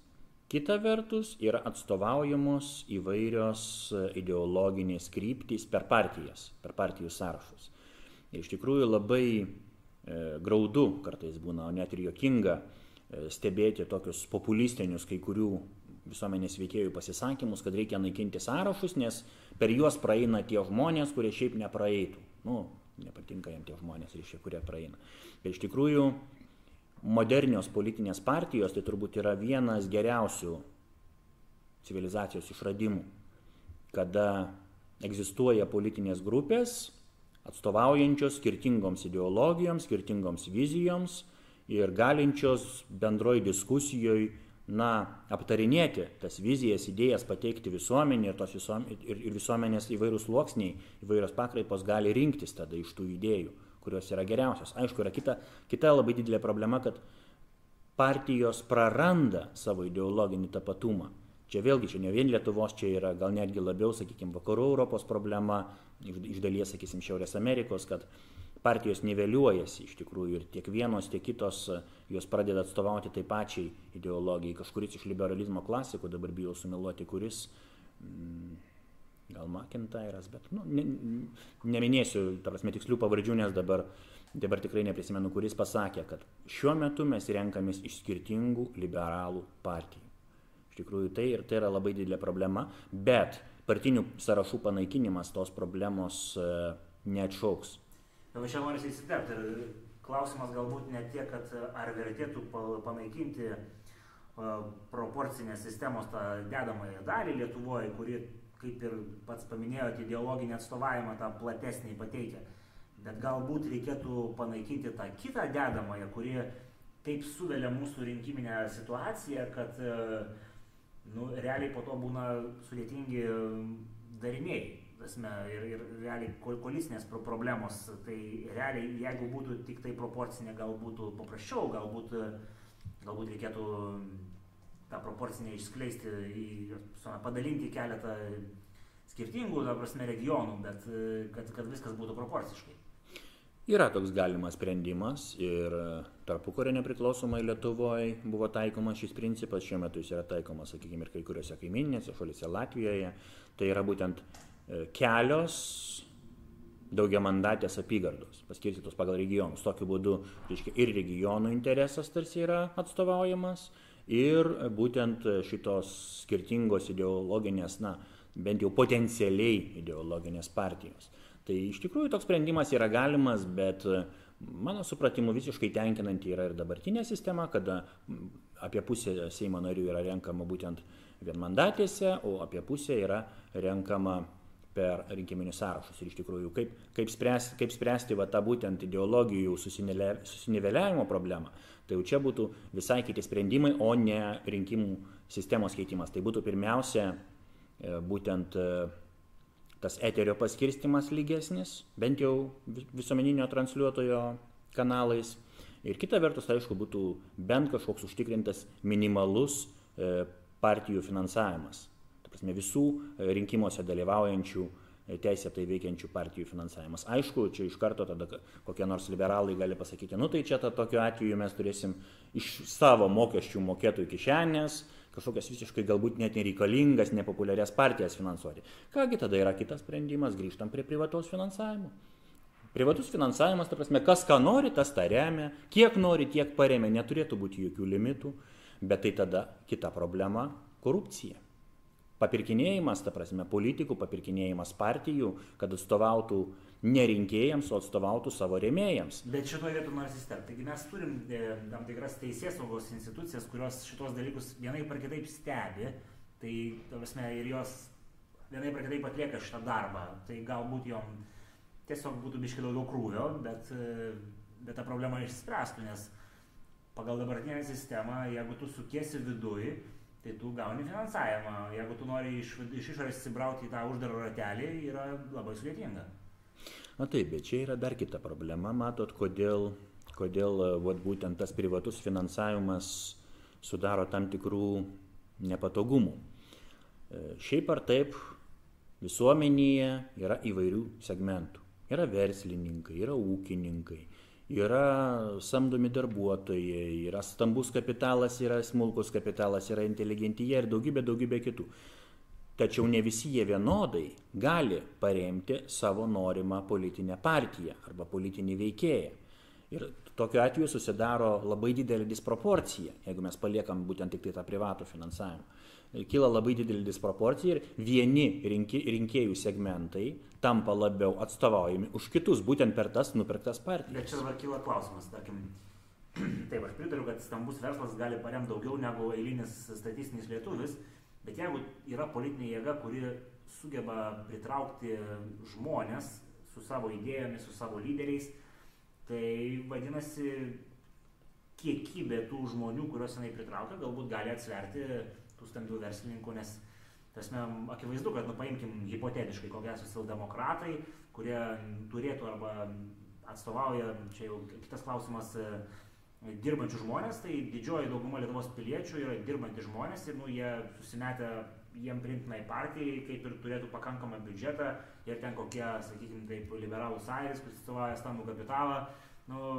kita vertus yra atstovaujamos įvairios e, ideologinės kryptys per partijas, per partijų sąrašus. Ir iš tikrųjų labai e, graudu kartais būna, o net ir jokinga e, stebėti tokius populistinius kai kurių visuomenės veikėjų pasisakymus, kad reikia naikinti sąrašus, nes per juos praeina tie žmonės, kurie šiaip nepraeitų. Nu, nepatinka jiems tie žmonės, reiškia, kurie praeina. Bet iš tikrųjų modernios politinės partijos tai turbūt yra vienas geriausių civilizacijos išradimų, kada egzistuoja politinės grupės, atstovaujančios skirtingoms ideologijoms, skirtingoms vizijoms ir galinčios bendroj diskusijoje, na, aptarinėti tas vizijas, idėjas, pateikti visuomenį ir, visuomenė, ir, ir visuomenės įvairūs sluoksniai, įvairios pakraipos gali rinktis tada iš tų idėjų kurios yra geriausios. Aišku, yra kita, kita labai didelė problema, kad partijos praranda savo ideologinį tapatumą. Čia vėlgi, čia ne vien Lietuvos, čia yra gal netgi labiau, sakykime, vakarų Europos problema, iš, iš dalies, sakysim, Šiaurės Amerikos, kad partijos niveliuojasi iš tikrųjų ir tiek vienos, tiek kitos jos pradeda atstovauti tai pačiai ideologijai. Kažkuris iš liberalizmo klasikų, dabar bijau sumeluoti, kuris, mm, gal McIntyras, bet nu, ne, neminėsiu, tarsi tikslių pavardžių, nes dabar, dabar tikrai neprisimenu, kuris pasakė, kad šiuo metu mes renkamės iš skirtingų liberalų partijų. Iš tikrųjų tai ir tai yra labai didelė problema, bet partinių sąrašų panaikinimas tos problemos e, neatšauks. Jau čia noriu įsiterpti ir klausimas galbūt ne tiek, kad ar vertėtų panaikinti proporcinės sistemos tą dedamąją dalį Lietuvoje, kuri, kaip ir pats paminėjote, ideologinį atstovavimą tą platesnį pateikia. Bet galbūt reikėtų panaikinti tą kitą dedamąją, kuri taip suvelia mūsų rinkiminę situaciją, kad nu, realiai po to būna sudėtingi dariniai prasme, ir, ir realiai koalicinės problemos, tai realiai jeigu būtų tik tai proporcinė, gal būtų paprasčiau, galbūt, galbūt reikėtų tą proporcinę išskleisti, į, padalinti į keletą skirtingų, ta prasme, regionų, bet kad, kad viskas būtų proporciškai. Yra toks galimas sprendimas ir tarpukario nepriklausomai Lietuvoje buvo taikomas šis principas, šiuo metu jis yra taikomas, sakykime, ir kai kuriuose kaiminėse šalyse Latvijoje. Tai yra būtent E, kelios daugiamandatės apygardos, paskirstytos pagal regionus. Tokiu būdu reiškia, ir regionų interesas tarsi yra atstovaujamas, ir būtent šitos skirtingos ideologinės, na, bent jau potencialiai ideologinės partijos. Tai iš tikrųjų toks sprendimas yra galimas, bet mano supratimu visiškai tenkinanti yra ir dabartinė sistema, kada apie pusę Seimo narių yra renkama būtent vienmandatėse, o apie pusę yra renkama per rinkiminius sąrašus. Ir iš tikrųjų, kaip, kaip spręsti, kaip spręsti va, tą būtent ideologijų susiniveliavimo problemą, tai jau čia būtų visai kiti sprendimai, o ne rinkimų sistemos keitimas. Tai būtų pirmiausia e, būtent e, tas eterio paskirstimas lygesnis, bent jau visuomeninio transliuotojo kanalais. Ir kita vertus, tai aišku, būtų bent kažkoks užtikrintas minimalus e, partijų finansavimas prasme, visų e, rinkimuose dalyvaujančių e, teisėtai veikiančių partijų finansavimas. Aišku, čia iš karto tada kokie nors liberalai gali pasakyti, nu tai čia ta, tokiu atveju mes turėsim iš savo mokesčių mokėtojų kišenės kažkokias visiškai galbūt net nereikalingas, nepopuliarias partijas finansuoti. Kągi tada yra kitas sprendimas, grįžtam prie privataus finansavimo. Privatus finansavimas, ta prasme, kas ką nori, tas tą remia, kiek nori, tiek paremia, neturėtų būti jokių limitų, bet tai tada kita problema - korupcija papirkinėjimas, ta prasme, politikų papirkinėjimas partijų, kad atstovautų ne rinkėjams, o atstovautų savo rėmėjams. Bet šitoje vietoje noriu įsiterpti. Taigi mes turim e, tam tikras teisės saugos institucijas, kurios šitos dalykus vienaip ar kitaip stebi, tai, ta prasme, ir jos vienaip ar kitaip atlieka šitą darbą. Tai galbūt jom tiesiog būtų biškai daugiau krūvio, bet, e, bet ta problema išspręstų, nes pagal dabartinę sistemą, jeigu tu sukiesi viduje, tai tu gauni finansavimą. Jeigu tu nori iš, iš išorės įsibrauti į tą uždarą ratelį, yra labai sudėtinga. Na taip, bet čia yra dar kita problema, matot, kodėl, kodėl vat, būtent tas privatus finansavimas sudaro tam tikrų nepatogumų. E, šiaip ar taip, visuomenėje yra įvairių segmentų. Yra verslininkai, yra ūkininkai, yra samdomi darbuotojai, yra stambus kapitalas, yra smulkus kapitalas, yra inteligentija ir daugybė, daugybė kitų. Tačiau ne visi jie vienodai gali paremti savo norimą politinę partiją arba politinį veikėją. Ir tokiu atveju susidaro labai didelė disproporcija, jeigu mes paliekam būtent tik tai tą privatų finansavimą kyla labai didelė disproporcija ir vieni rinki, rinkėjų segmentai tampa labiau atstovaujami už kitus, būtent per tas nupirktas partijas. Bet čia dabar kyla klausimas, tarkim, <clears throat> taip, aš pritariu, kad stambus verslas gali paremti daugiau negu eilinis statistinis lietuvis, bet jeigu yra politinė jėga, kuri sugeba pritraukti žmonės su savo idėjomis, su savo lyderiais, tai vadinasi, kiekybė tų žmonių, kuriuos jinai pritraukia, galbūt gali atsverti tų stambių verslininkų, nes Tasme, akivaizdu, kad, nu, paimkim hipotetiškai, kokie socialdemokratai, kurie turėtų arba atstovauja, čia jau kitas klausimas, dirbančių žmonės, tai didžioji dauguma Lietuvos piliečių yra dirbantys žmonės ir nu, jie susimetę jiem primtinai partijai, kaip ir turėtų pakankamą biudžetą ir ten kokie, sakykime, taip liberalų sąjūdis, kuris atstovauja stambų kapitalą, nu,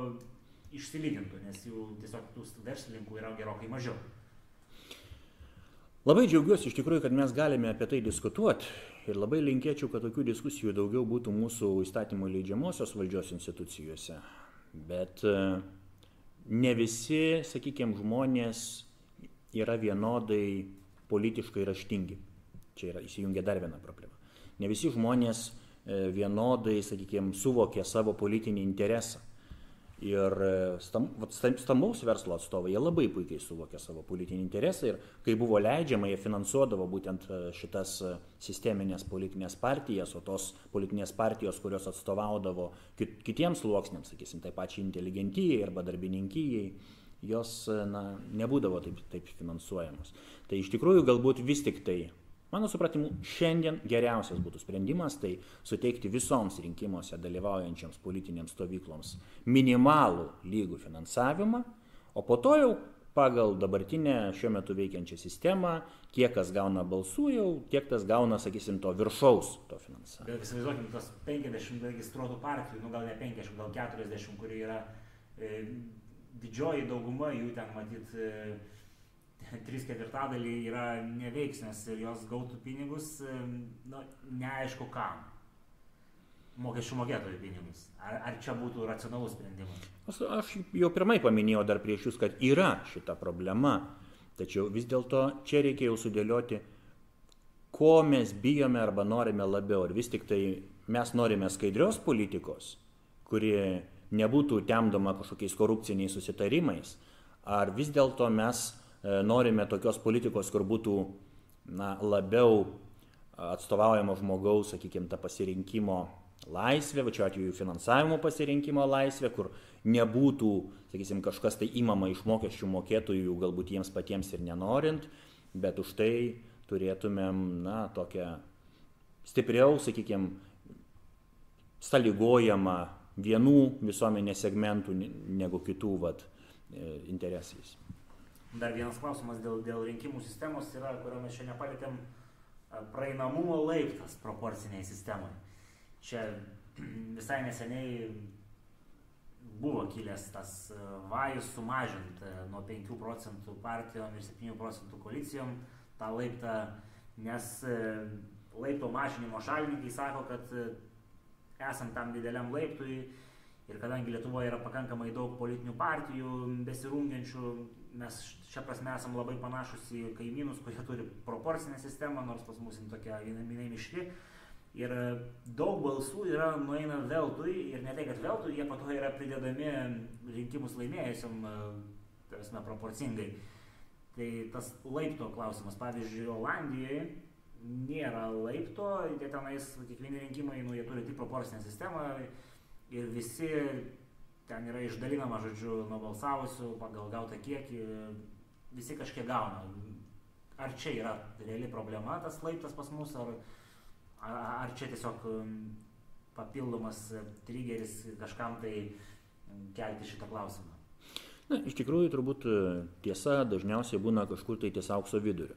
išsilygintų, nes jų tiesiog tų verslininkų yra gerokai mažiau. Labai džiaugiuosi iš tikrųjų, kad mes galime apie tai diskutuoti ir labai linkėčiau, kad tokių diskusijų daugiau būtų mūsų įstatymų leidžiamosios valdžios institucijose. Bet uh, ne visi, sakykime, žmonės yra vienodai politiškai raštingi. Čia yra įsijungia dar viena problema. Ne visi žmonės e, vienodai, sakykime, suvokia savo politinį interesą. Ir e, stambaus verslo atstovai, jie labai puikiai suvokia savo politinį interesą ir kai buvo leidžiama, jie finansuodavo būtent e, šitas e, sisteminės politinės partijas, o tos politinės partijos, kurios atstovaudavo kitiems sluoksniams, sakysim, tai pačiai inteligentijai arba darbininkijai, jos na, nebūdavo taip, taip finansuojamos. Tai iš tikrųjų galbūt vis tik tai Mano supratimu, šiandien geriausias būtų sprendimas tai suteikti visoms rinkimuose dalyvaujančiams politinėms stovykloms minimalų lygų finansavimą, o po to jau pagal dabartinę šiuo metu veikiančią sistemą, kiek kas gauna balsų, jau tiek tas gauna, sakysim, to viršaus to finansavimo. Bet įsivaizduokim, tas 50 registruotų partijų, nu gal ne 50, gal 40, kurių yra e, didžioji dauguma jų ten matyt. E, <laughs> trys ketvirtadaliai yra neveiksnios ir jos gautų pinigus, nu, neaišku kam. Mokesčių mokėtojų pinigus. Ar, ar čia būtų racionalus sprendimas? Aš, aš jau pirmai paminėjau dar prieš jūs, kad yra šita problema. Tačiau vis dėlto čia reikia jau sudėlioti, ko mes bijome arba norime labiau. Ir vis tik tai mes norime skaidrios politikos, kuri nebūtų temdoma kažkokiais korupciniais susitarimais. Ar vis dėlto mes norime tokios politikos, kur būtų na, labiau atstovaujama žmogaus, sakykime, ta pasirinkimo laisvė, va čia atveju finansavimo pasirinkimo laisvė, kur nebūtų, sakysim, kažkas tai įmama iš mokesčių mokėtojų, galbūt jiems patiems ir nenorint, bet už tai turėtumėm, na, tokią stipriau, sakykime, sąlygojama vienų visuomenės segmentų negu kitų vat, e, interesais. Dar vienas klausimas dėl, dėl rinkimų sistemos yra, kurio mes čia nepalėtėm, praeinamumo laiptas proporciniai sistemai. Čia visai neseniai buvo kilęs tas vajus sumažinti nuo 5 procentų partijom ir 7 procentų koalicijom tą laiptą, nes laipto mažinimo šalininkai sako, kad esant tam dideliam laiptui ir kadangi Lietuvoje yra pakankamai daug politinių partijų besirungiančių, mes šia prasme esam labai panašus į kaimynus, kurie turi proporcinę sistemą, nors pas mus tokia jinai mišri. Ir daug balsų yra nueina veltui ir ne tai, kad veltui, jie po to yra pridedami rinkimus laimėjusiam, tarsi proporcingai. Tai tas laipto klausimas, pavyzdžiui, Olandijoje nėra laipto, jie tenais kiekvieni rinkimai, nu, jie turi tik proporcinę sistemą ir visi ten yra išdalinama, žodžiu, nuo balsavusių pagal gautą kiekį, visi kažkiek gauna. Ar čia yra reali problema tas laiptas pas mus, ar, ar, čia tiesiog um, papildomas trigeris kažkam tai um, kelti šitą klausimą? Na, iš tikrųjų, turbūt e, tiesa dažniausiai būna kažkur tai ties aukso vidurio.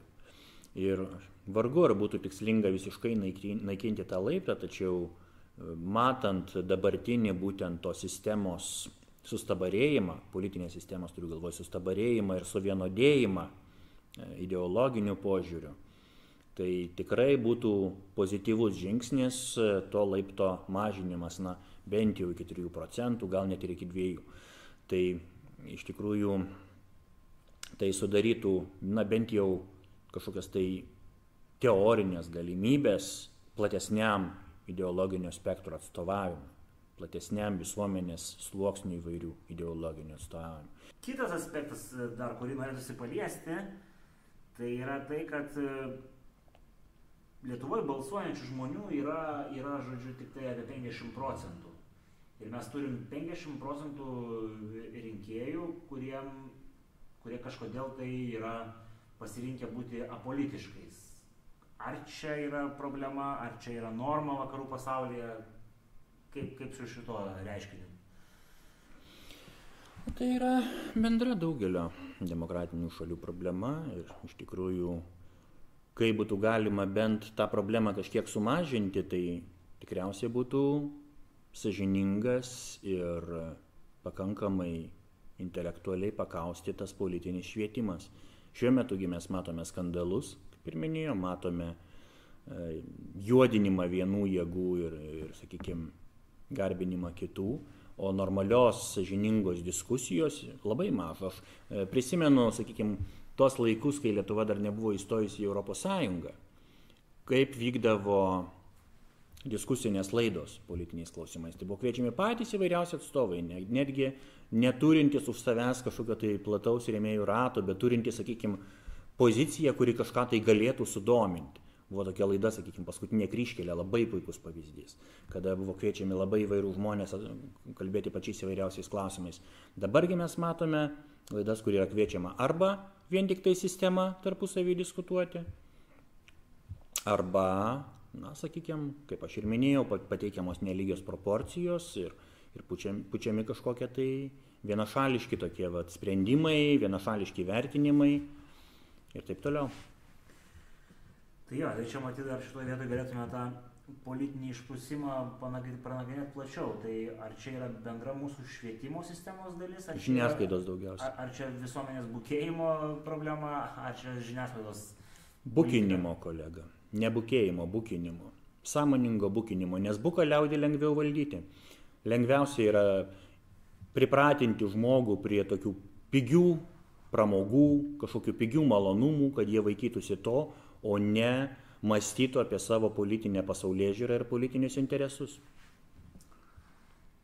Ir vargu ar būtų tikslinga visiškai naikinti tą laiptą, tačiau matant dabartinį būtent tos sistemos sustabarėjimą, politinės sistemos turiu galvoje sustabarėjimą ir suvienodėjimą e, ideologiniu požiūriu, tai tikrai būtų pozityvus žingsnis e, to laipto mažinimas, na, bent jau iki 3 procentų, gal net ir iki 2. Tai iš tikrųjų tai sudarytų, na, bent jau kažkokias tai teorinės galimybės platesniam ideologinio spektro atstovavimą, platesniam visuomenės sluoksnių įvairių ideologinių atstovavimų. Kitas aspektas, e, dar kurį norėtųsi paliesti, tai yra tai, kad e, Lietuvoje balsuojančių žmonių yra, yra, žodžiu, tik tai apie 50 procentų. Ir mes turim 50 procentų rinkėjų, kuriem, kurie kažkodėl tai yra pasirinkę būti apolitiškais. Ar čia yra problema, ar čia yra norma vakarų pasaulyje, kaip, kaip su šito reiškiniu? Tai yra bendra daugelio demokratinių šalių problema ir iš tikrųjų, kai būtų galima bent tą problemą kažkiek sumažinti, tai tikriausiai būtų sažiningas ir pakankamai intelektualiai pakaustytas politinis švietimas. Šiuo metugi mes matome skandalus, kaip ir minėjau, matome e, juodinimą vienų jėgų ir, ir sakykime, garbinimą kitų o normalios, sažiningos diskusijos labai mažo. Aš e, prisimenu, sakykime, tuos laikus, kai Lietuva dar nebuvo įstojusi į Europos Sąjungą, kaip vykdavo diskusinės laidos politiniais klausimais. Tai buvo kviečiami patys įvairiausi atstovai, netgi neturintys už savęs kažkokio tai plataus rėmėjų rato, bet turintys, sakykime, poziciją, kuri kažką tai galėtų sudominti. Buvo tokia laida, sakykime, paskutinė kryškelė, labai puikus pavyzdys, kada buvo kviečiami labai įvairių žmonės kalbėti pačiais įvairiausiais klausimais. Dabargi mes matome laidas, kur yra kviečiama arba vien tik tai sistema tarpusavį diskutuoti, arba, na, sakykime, kaip aš ir minėjau, pateikiamos nelygios proporcijos ir, ir pučiami, pučiami kažkokie tai vienašališki tokie vat, sprendimai, vienašališki vertinimai ir taip toliau. Tai jo, tai čia matyti dar šitoje vietoje galėtume tą politinį išprusimą panagrinėti plačiau. Tai ar čia yra bendra mūsų švietimo sistemos dalis? Žiniasklaidos daugiausiai. Ar, ar čia visuomenės bukėjimo problema, ar čia žiniasklaidos? Bukinimo, kolega. Ne bukėjimo, bukinimo. Sąmoningo bukinimo, nes buką liaudį lengviau valdyti. Lengviausia yra pripratinti žmogų prie tokių pigių pramogų, kažkokių pigių malonumų, kad jie vaikytųsi to, o ne mąstytų apie savo politinę pasaulyje žiūrą ir politinius interesus.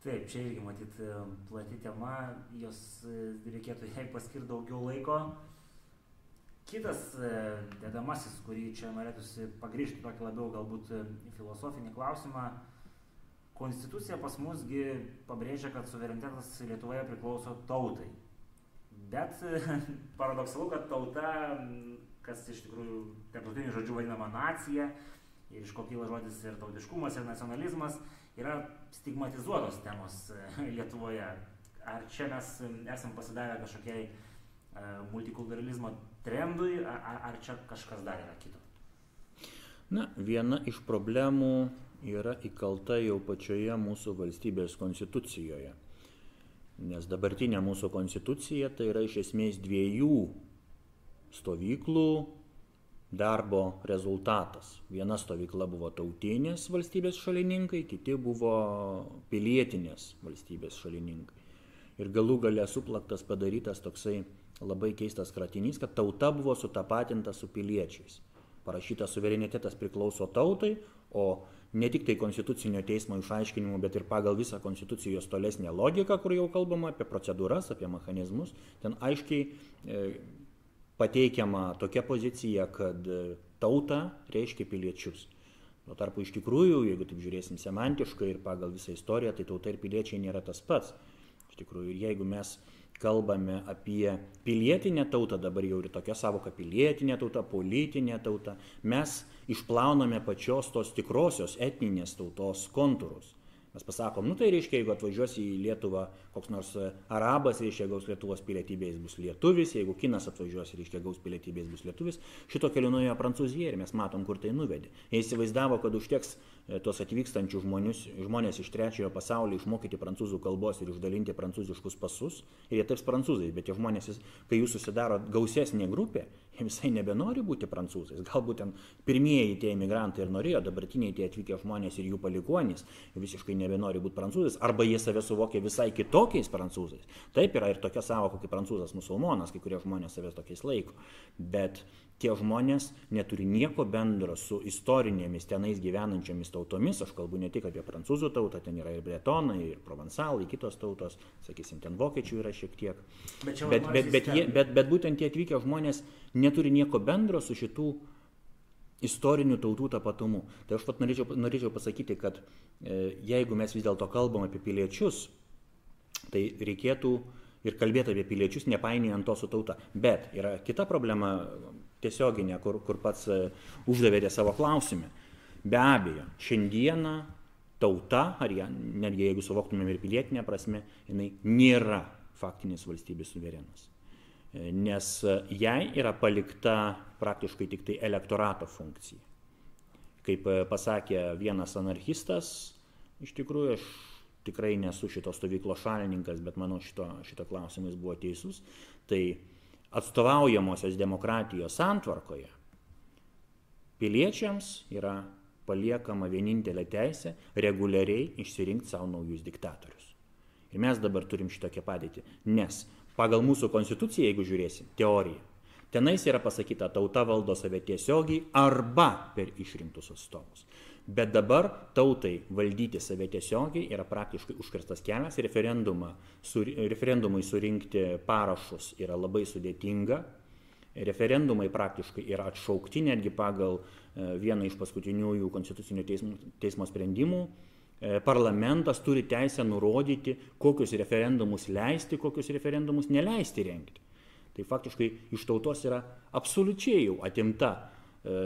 Taip, čia irgi matyt plati tema, jos e, reikėtų jai paskirti daugiau laiko. Kitas e, dedamasis, kurį čia norėtųsi pagrįžti tokį labiau galbūt e, filosofinį klausimą. Konstitucija pas musgi pabrėžia, kad suverenitetas Lietuvoje priklauso tautai. Bet <laughs> paradoksalu, kad tauta kas iš tikrųjų tarptautiniu žodžiu vadinama nacija, ir iš ko kyla žodis ir tautiškumas, ir nacionalizmas, yra stigmatizuotos temos e, <laughs> Lietuvoje. Ar čia mes esam pasidavę kažkokiai uh, multikulturalizmo trendui, ar, ar čia kažkas dar yra kito? Na, viena iš problemų yra įkalta jau pačioje mūsų valstybės konstitucijoje. Nes dabartinė mūsų konstitucija tai yra iš esmės dviejų stovyklų darbo rezultatas. Viena stovykla buvo tautinės valstybės šalininkai, kiti buvo pilietinės valstybės šalininkai. Ir galų gale suplaktas padarytas toksai labai keistas kratinys, kad tauta buvo sutapatinta su piliečiais. Parašytas suverenitetas priklauso tautai, o ne tik tai konstitucinio teismo išaiškinimu, bet ir pagal visą konstitucijos tolesnę logiką, kur jau kalbama apie procedūras, apie mechanizmus, ten aiškiai e, pateikiama tokia pozicija, kad tauta reiškia piliečius. Tuo tarpu iš tikrųjų, jeigu taip žiūrėsim semantiškai ir pagal visą istoriją, tai tauta ir piliečiai nėra tas pats. Iš tikrųjų, ir jeigu mes kalbame apie pilietinę tautą, dabar jau ir tokia savoka pilietinė tauta, politinė tauta, mes išplauname pačios tos tikrosios etninės tautos kontūrus. Mes pasakom, nu tai reiškia, jeigu atvažiuosi į Lietuvą koks nors e, arabas, reiškia gaus Lietuvos pilietybė, jis bus lietuvis, jeigu kinas atvažiuos, reiškia gaus pilietybė, jis bus lietuvis. Šito keliu nuėjo Prancūzija ir mes matom, kur tai nuvedė. Jie įsivaizdavo, kad užteks e, tos atvykstančių žmonius, žmonės iš trečiojo pasaulio išmokyti prancūzų kalbos ir išdalinti prancūziškus pasus ir jie taps prancūzais, bet tie žmonės, kai jūs susidaro gausesnė grupė, jie visai nebenori būti prancūzais. Galbūt ten pirmieji tie imigrantai ir norėjo, dabartiniai tie atvykę žmonės ir jų palikuonys visiškai nebenori būti prancūzais, arba jie save suvokia visai kitokiais prancūzais. Taip yra ir tokia savoka kaip prancūzas musulmonas, kai kurie žmonės savęs tokiais laiko. Bet tie žmonės neturi nieko bendro su istorinėmis tenais gyvenančiomis tautomis, aš kalbu ne tik apie prancūzų tautą, ten yra ir bretonai, ir provansalai, kitos tautos, sakysim, ten vokiečių yra šiek tiek. Bet, bet, bet, bet, jie, bet, bet būtent tie atvykę žmonės neturi nieko bendro su šitų istorinių tautų tapatumu. Tai aš pat norėčiau, norėčiau pasakyti, kad e, jeigu mes vis dėlto kalbam apie piliečius, tai reikėtų ir kalbėti apie piliečius, nepainiojant to su tauta. Bet yra kita problema, tiesioginė, kur, kur pats e, uždavėte savo klausimą. Be abejo, šiandieną tauta, ar ją, netgi jeigu suvoktumėm ir pilietinę prasme, jinai nėra faktinis valstybės suverenas. E, nes jai yra palikta praktiškai tik tai elektorato funkcija. Kaip pasakė vienas anarchistas, iš tikrųjų aš tikrai nesu šito stovyklo šalininkas, bet manau šito, šito klausimais buvo teisus, tai atstovaujamosios demokratijos santvarkoje piliečiams yra paliekama vienintelė teisė reguliariai išsirinkti savo naujus diktatorius. Ir mes dabar turim šitokią padėtį, nes pagal mūsų konstituciją, jeigu žiūrėsim, teoriją, tenais yra pasakyta, tauta valdo save tiesiogiai arba per išrinktus atstovus. Bet dabar tautai valdyti save tiesiogiai yra praktiškai užkirstas kelias, sur, referendumui surinkti parašus yra labai sudėtinga, referendumai praktiškai yra atšaukti netgi pagal e, vieną iš paskutiniųjų konstitucinio teismo, teismo sprendimų. E, parlamentas turi teisę nurodyti, kokius referendumus leisti, kokius referendumus neleisti rengti. Tai faktiškai iš tautos yra absoliučiai jau atimta e,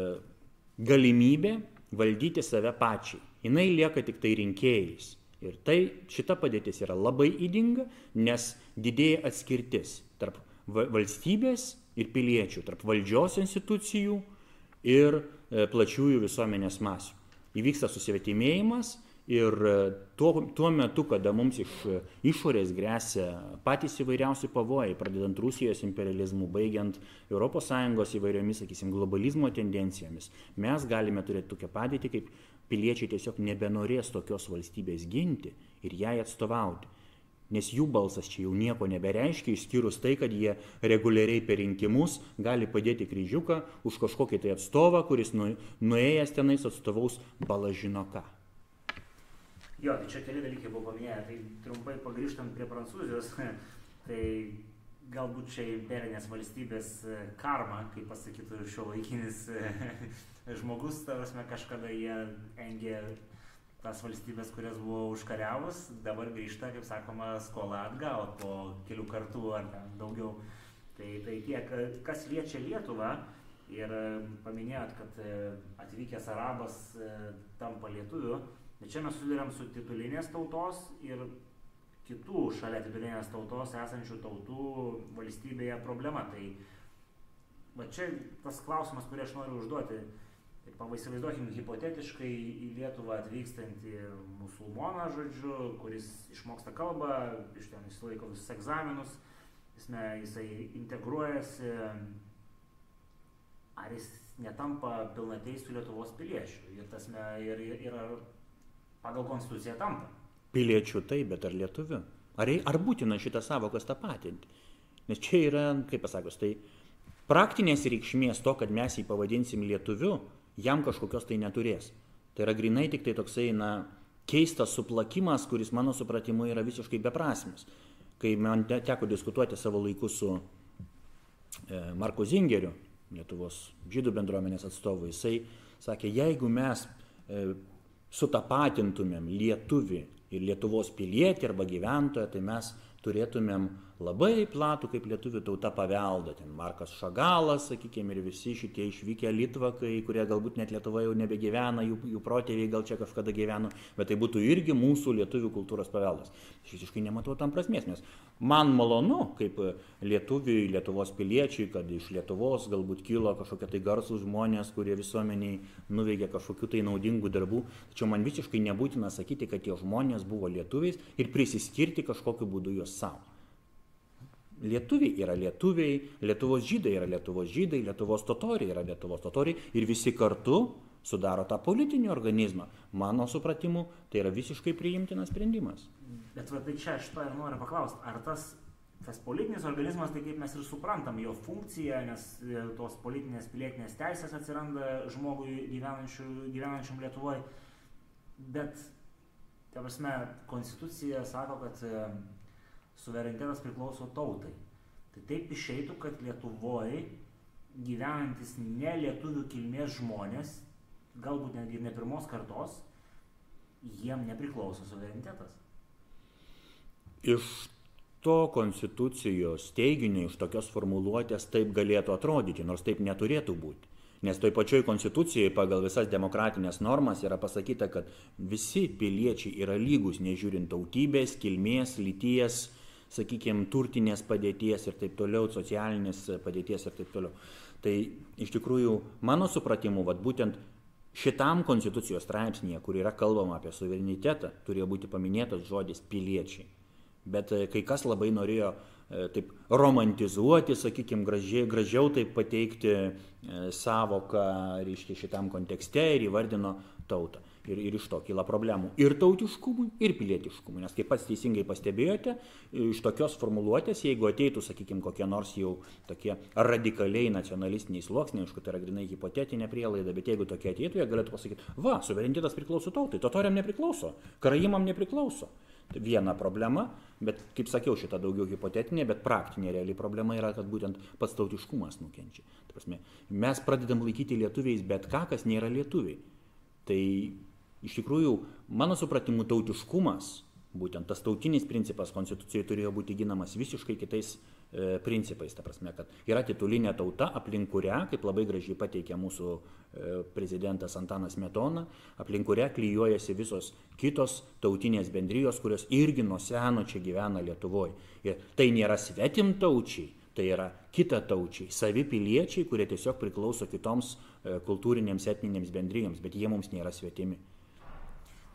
galimybė valdyti save pačiai. Jis lieka tik tai rinkėjais. Ir tai šita padėtis yra labai įdinga, nes didėja atskirtis tarp valstybės ir piliečių, tarp valdžios institucijų ir e, plačiųjų visuomenės masių. Įvyksta susvetimėjimas ir e, tuo, tuo metu, kada mums iš išorės grėsia patys įvairiausi pavojai, pradedant Rusijos imperializmu, baigiant ES įvairiomis, sakysim, globalizmo tendencijomis, mes galime turėti tokią padėtį, kaip piliečiai tiesiog nebenorės tokios valstybės ginti ir jai atstovauti nes jų balsas čia jau nieko nebereiškia, išskyrus tai, kad jie reguliariai per rinkimus gali padėti kryžiuką už kažkokį tai atstovą, kuris nu, nuėjęs tenais atstovaus balažino ką. Jo, tai čia keli dalykai buvo paminėję, tai trumpai pagrįžtant prie Prancūzijos, <laughs> tai galbūt čia imperinės valstybės karma, kaip pasakytų šio laikinis <laughs> žmogus, tarsi kažkada jie engė tas valstybės, kurias buvo užkariavus, dabar grįžta, kaip sakoma, skola atgal po kelių kartų ar daugiau. Tai, tai tiek, kas liečia Lietuvą ir e, paminėjot, kad e, atvykęs arabas e, tampa lietuviu, bet čia mes susidurėm su titulinės tautos ir kitų šalia titulinės tautos esančių tautų valstybėje problema. Tai va čia tas klausimas, kurį aš noriu užduoti. Taip, įsivaizduokim hipotetiškai į Lietuvą atvykstantį musulmoną, žodžiu, kuris išmoksta kalbą, iš ten išsilaiko visus egzaminus, jisme, jisai integruojasi, ar jis netampa pilnateisių Lietuvos piliečių ir, tasme, ir, ir, ir pagal konstituciją tampa. Piliečių taip, bet ar lietuvių? Ar, ar būtina šitą savokas tapatinti? Nes čia yra, kaip pasakus, tai praktinės reikšmės to, kad mes jį pavadinsim lietuviu, jam kažkokios tai neturės. Tai yra grinai tik tai toksai, na, keistas suplakimas, kuris mano supratimu yra visiškai beprasmis. Kai man te, teko diskutuoti savo laiku su e, Marko Zingeriu, Lietuvos žydų bendruomenės atstovu, jisai sakė, jeigu mes e, sutapatintumėm lietuvį ir Lietuvos pilietį arba gyventoją, tai mes turėtumėm labai platų kaip lietuvių tauta paveldą. Ten Markas Šagalas, sakykime, ir visi šitie išvykę Litvakai, kurie galbūt net Lietuvoje jau nebegyvena, jų, jų protėviai gal čia kažkada gyveno, bet tai būtų irgi mūsų lietuvių kultūros paveldas. Aš visiškai nematau tam prasmės, nes man malonu, kaip lietuviui, Lietuvos piliečiui, kad iš Lietuvos galbūt kilo kažkokie tai garsų žmonės, kurie visuomeniai nuveikė kažkokių tai naudingų darbų, tačiau man visiškai nebūtina sakyti, kad tie žmonės buvo lietuviais ir prisiskirti kažkokiu būdu juos savo. Lietuviai yra lietuviai, Lietuvos žydai yra Lietuvos žydai, Lietuvos totoriai yra Lietuvos totoriai ir visi kartu sudaro tą politinį organizmą. Mano supratimu, tai yra visiškai priimtinas sprendimas. Bet va, tai čia aš to ir noriu paklausti, ar tas, tas politinis organizmas, tai kaip mes ir suprantam jo funkciją, nes e, tos politinės pilietinės teisės atsiranda žmogui gyvenančiam Lietuvoje, bet, ta prasme, konstitucija sako, kad e, suverenitetas priklauso tautai. Tai taip išeitų, kad Lietuvoje gyvenantis ne lietuvių kilmės žmonės, galbūt netgi ne pirmos kartos, jiem nepriklauso suverenitetas. Iš to konstitucijos teiginio, iš tokios formuluotės taip galėtų atrodyti, nors taip neturėtų būti. Nes toj pačioj konstitucijoje pagal visas demokratinės normas yra pasakyta, kad visi piliečiai yra lygus, nežiūrint tautybės, kilmės, lyties, sakykime, turtinės padėties ir taip toliau, socialinės padėties ir taip toliau. Tai iš tikrųjų, mano supratimu, vat, būtent šitam konstitucijos straipsnėje, kur yra kalbama apie suverenitetą, turėjo būti paminėtas žodis piliečiai. Bet e, kai kas labai norėjo e, taip romantizuoti, sakykime, gražiai, gražiau taip pateikti e, savoką, reiškia, šitam kontekste ir įvardino tautą. Ir, ir iš to kyla problemų ir tautiškumui, ir pilietiškumui. Nes kaip pats teisingai pastebėjote, iš tokios formuluotės, jeigu ateitų, sakykime, kokie nors jau tokie radikaliai nacionalistiniai sluoksniai, aišku, tai yra grinai hipotetinė prielaida, bet jeigu tokie ateitų, jie galėtų pasakyti, va, suverenitetas priklauso tautai, totoriam nepriklauso, karaimam nepriklauso. Tai viena problema, bet kaip sakiau, šita daugiau hipotetinė, bet praktinė reali problema yra, kad būtent pats tautiškumas nukenčia. Prasme, mes pradedam laikyti lietuviais bet ką, kas nėra lietuviai. Tai iš tikrųjų, mano supratimu, tautiškumas, būtent tas tautinis principas konstitucijoje turėjo būti ginamas visiškai kitais e, principais. Ta prasme, kad yra titulinė tauta, aplink kurią, kaip labai gražiai pateikė mūsų e, prezidentas Antanas Metona, aplink kurią klyjuojasi visos kitos tautinės bendrijos, kurios irgi nuo seno čia gyvena Lietuvoje. Ir tai nėra svetim taučiai, tai yra kita taučiai, savi piliečiai, kurie tiesiog priklauso kitoms e, kultūrinėms etninėms bendrijoms, bet jie mums nėra svetimi.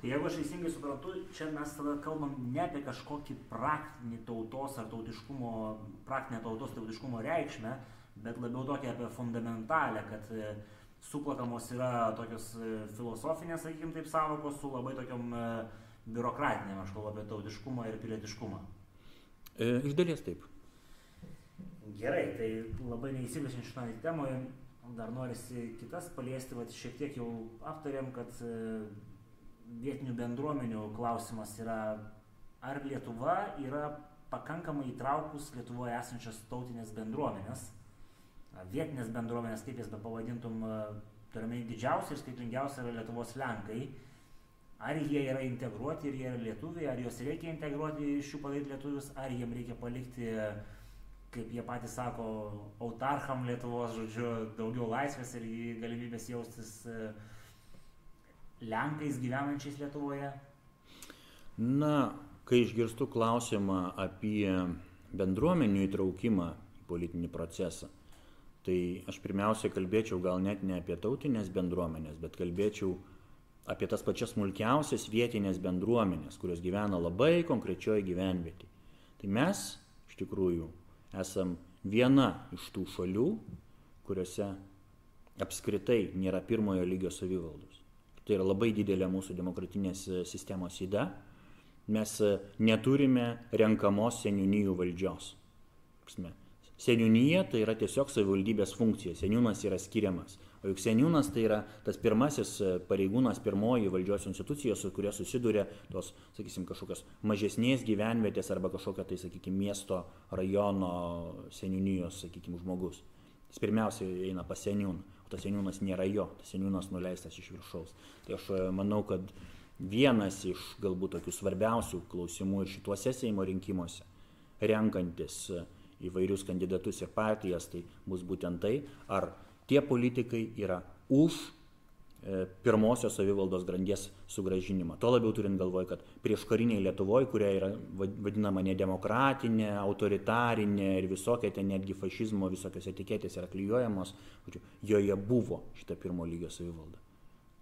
Tai jeigu aš teisingai suprantu, čia mes tada kalbam ne apie kažkokį praktinį tautos ar tautiškumo, praktinę tautos tautiškumo reikšmę, bet labiau tokią apie fundamentalę, kad e, suplakamos yra tokios e, filosofinės, sakykime taip, savokos su labai tokiam e, biurokratinėm, aš kalbu apie tautiškumą ir pilietiškumą. E, iš dalies taip. Gerai, tai labai neįsigilinant šitą temoje, dar norisi kitas paliesti, va šiek tiek jau aptarėm, kad vietinių bendruomenių klausimas yra, ar Lietuva yra pakankamai įtraukus Lietuvoje esančias tautinės bendruomenės, vietinės bendruomenės, kaip jas be pavadintum, turime didžiausia ir skaitingiausia yra Lietuvos Lenkai. Ar jie yra integruoti ir jie yra lietuviai, ar juos reikia integruoti iš jų padaryti lietuvius, ar jiem reikia palikti, kaip jie patys sako, autarcham Lietuvos, žodžiu, daugiau laisvės ir galimybės jaustis uh, Lenkais gyvenančiais Lietuvoje? Na, kai išgirstu klausimą apie bendruomenių įtraukimą į politinį procesą, tai aš pirmiausia kalbėčiau gal net ne apie tautinės bendruomenės, bet kalbėčiau apie tas pačias smulkiausias vietinės bendruomenės, kurios gyvena labai konkrečioje gyvenvietėje. Tai mes iš tikrųjų esam viena iš tų šalių, kuriuose apskritai nėra pirmojo lygio savivaldos. Tai yra labai didelė mūsų demokratinės e, sistemos įda. Mes e, neturime renkamos seniūnijų valdžios. Seniūnyje tai yra tiesiog savivaldybės funkcija, seniūnas yra skiriamas. O juk seniūnas tai yra tas pirmasis e, pareigūnas, pirmoji valdžios institucija, su kuria susiduria tos, sakysim, kažkokios mažesnės gyvenvietės arba kažkokia tai, sakykim, miesto rajono seniūnijos, sakykim, žmogus. Jis pirmiausia eina pas seniūną tas seniūnas nėra jo, tas seniūnas nuleistas iš viršaus. Tai aš e, manau, kad vienas iš galbūt tokių svarbiausių klausimų ir šituose Seimo rinkimuose, renkantis e, įvairius kandidatus ir partijas, tai bus būtent tai, ar tie politikai yra už pirmosios savivaldos grandies sugražinimą. Tuo labiau turint galvoj, kad prieš kariniai Lietuvoje, kuria yra vadinama nedemokratinė, autoritarinė ir visokia ten netgi fašizmo visokios etiketės yra klyjuojamos, joje buvo šita pirmo lygio savivalda.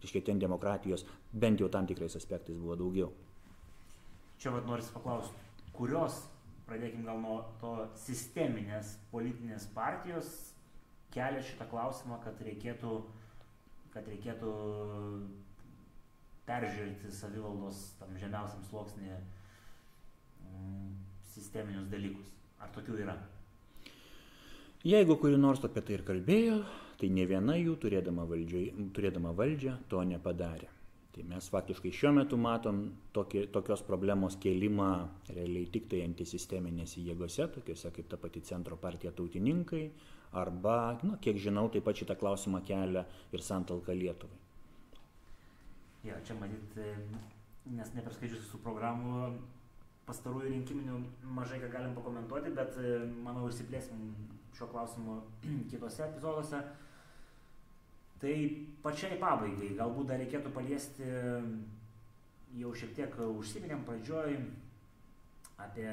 Iškai ten demokratijos bent jau tam tikrais aspektais buvo daugiau. Čia vad norisi paklausti, kurios, pradėkime gal nuo to sisteminės politinės partijos kelia šitą klausimą, kad reikėtų uh, kad reikėtų peržiūrėti savivaldos tam žemiausiam sluoksnėje mm, sisteminius dalykus. Ar tokių yra? Jeigu kuri nors apie tai ir kalbėjo, tai ne viena jų turėdama, valdžio, turėdama valdžią to nepadarė. Tai mes faktiškai šiuo metu matom tokį, tokios problemos kėlimą realiai tik tai antisisteminėse jėgose, tokiuose kaip ta pati centro partija tautininkai, arba, na, kiek žinau, taip pat šitą klausimą kelia ir Santalka Lietuvai. Ja, čia matyt, e, nes neperskaičius su programų pastarųjų rinkiminių mažai ką galim pakomentuoti, bet e, manau išsiplėsim šio klausimu <clears throat> kitose epizoduose. Tai pačiai pabaigai galbūt dar reikėtų paliesti, jau šiek tiek užsiminėm pradžioj apie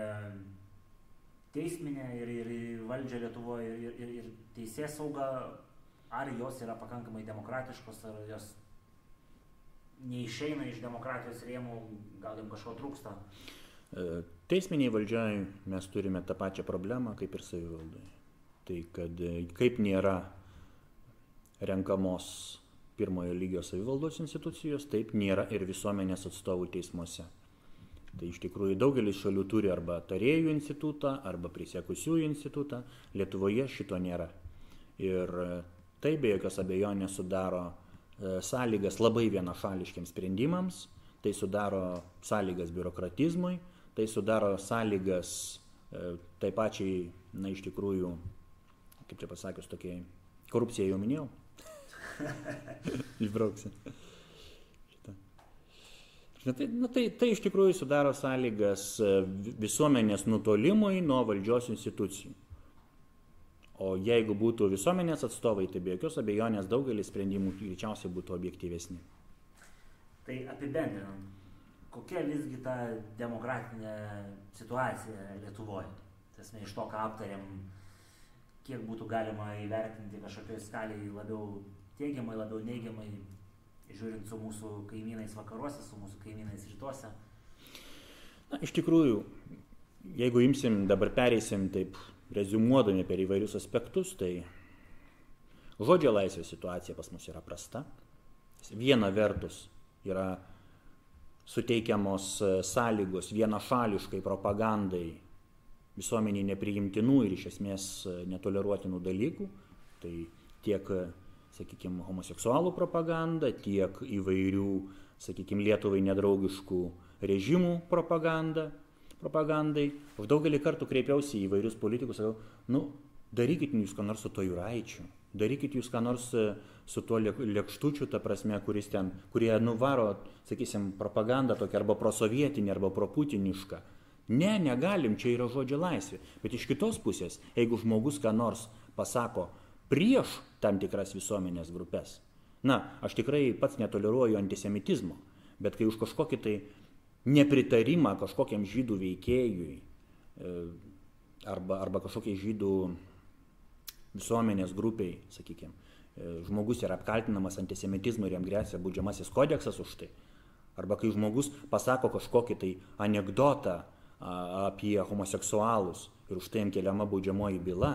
teisminė ir, ir valdžia Lietuvoje ir, ir, ir teisės sauga, ar jos yra pakankamai demokratiškos, ar jos neišeina iš demokratijos rėmų, gal jums kažko trūksta? E, teisminiai valdžiai mes turime tą pačią problemą kaip ir savivaldai. Tai kad e, kaip nėra renkamos pirmojo lygio savivaldos institucijos, taip nėra ir visuomenės atstovų teismuose. Tai iš tikrųjų daugelis šalių turi arba tarėjų institutą, arba prisiekusiųjų institutą, Lietuvoje šito nėra. Ir tai be jokios abejonės sudaro e, sąlygas labai vienašališkiams sprendimams, tai sudaro sąlygas biurokratizmui, tai sudaro sąlygas e, tai pačiai, na iš tikrųjų, kaip čia pasakius, tokiai korupcijai jau minėjau. <laughs> Išbrauksiu. Tai, na, tai, tai iš tikrųjų sudaro sąlygas e, visuomenės nutolimui nuo valdžios institucijų. O jeigu būtų visuomenės atstovai, tai be jokios abejonės daugelis sprendimų greičiausiai būtų objektyvesni. Tai apibendrinant, kokia visgi ta demokratinė situacija Lietuvoje? Tasme, iš to, ką aptarėm, kiek būtų galima įvertinti kažkokioj skaliai labiau teigiamai, labiau neigiamai, žiūrint su mūsų kaimynais vakaruose, su mūsų kaimynais rytuose? Na, iš tikrųjų, jeigu imsim, dabar pereisim taip, rezumuodami per įvairius aspektus, tai žodžio laisvės situacija pas mus yra prasta. Viena vertus yra suteikiamos e, sąlygos vienašališkai propagandai visuomeniai nepriimtinų ir iš esmės e, netoleruotinų dalykų. Tai tiek sakykime, homoseksualų propagandą, tiek įvairių, sakykime, Lietuvai nedraugiškų režimų propagandą, propagandai. Už daugelį kartų kreipiausi į įvairius politikus, sakau, nu, darykit jūs ką nors su to jūraičiu, darykit jūs ką nors e, su tuo lėkštučiu, ta prasme, kuris ten, kurie nuvaro, sakysim, propagandą tokią arba prosovietinę, arba proputinišką. Ne, negalim, čia yra žodžio laisvė. Bet iš kitos pusės, jeigu žmogus ką nors pasako prieš tam tikras visuomenės grupės. Na, aš tikrai pats netoleruoju antisemitizmo, bet kai už kažkokį tai nepritarimą kažkokiam žydų veikėjui e, arba, arba kažkokiai žydų visuomenės grupiai, sakykime, žmogus yra apkaltinamas antisemitizmu ir jam grėsia būdžiamasis kodeksas už tai, arba kai žmogus pasako kažkokį tai anegdotą apie homoseksualus ir už tai jam keliama baudžiamoji byla,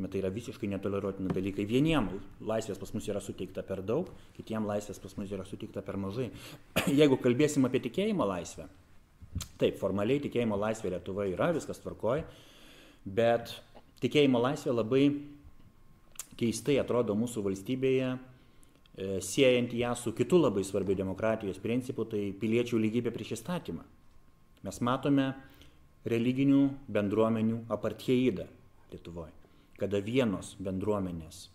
Tai yra visiškai netoleruotini dalykai. Vieniem laisvės pas mus yra suteikta per daug, kitiem laisvės pas mus yra suteikta per mažai. <clears throat> Jeigu kalbėsim apie tikėjimo laisvę, taip, formaliai tikėjimo laisvė Lietuvoje yra, viskas tvarkoja, bet tikėjimo laisvė labai keistai atrodo mūsų valstybėje, e, siejant ją su kitu labai svarbiu demokratijos principu, tai piliečių lygybė prieš įstatymą. Mes matome religinių bendruomenių apartheidą Lietuvoje kada vienos bendruomenės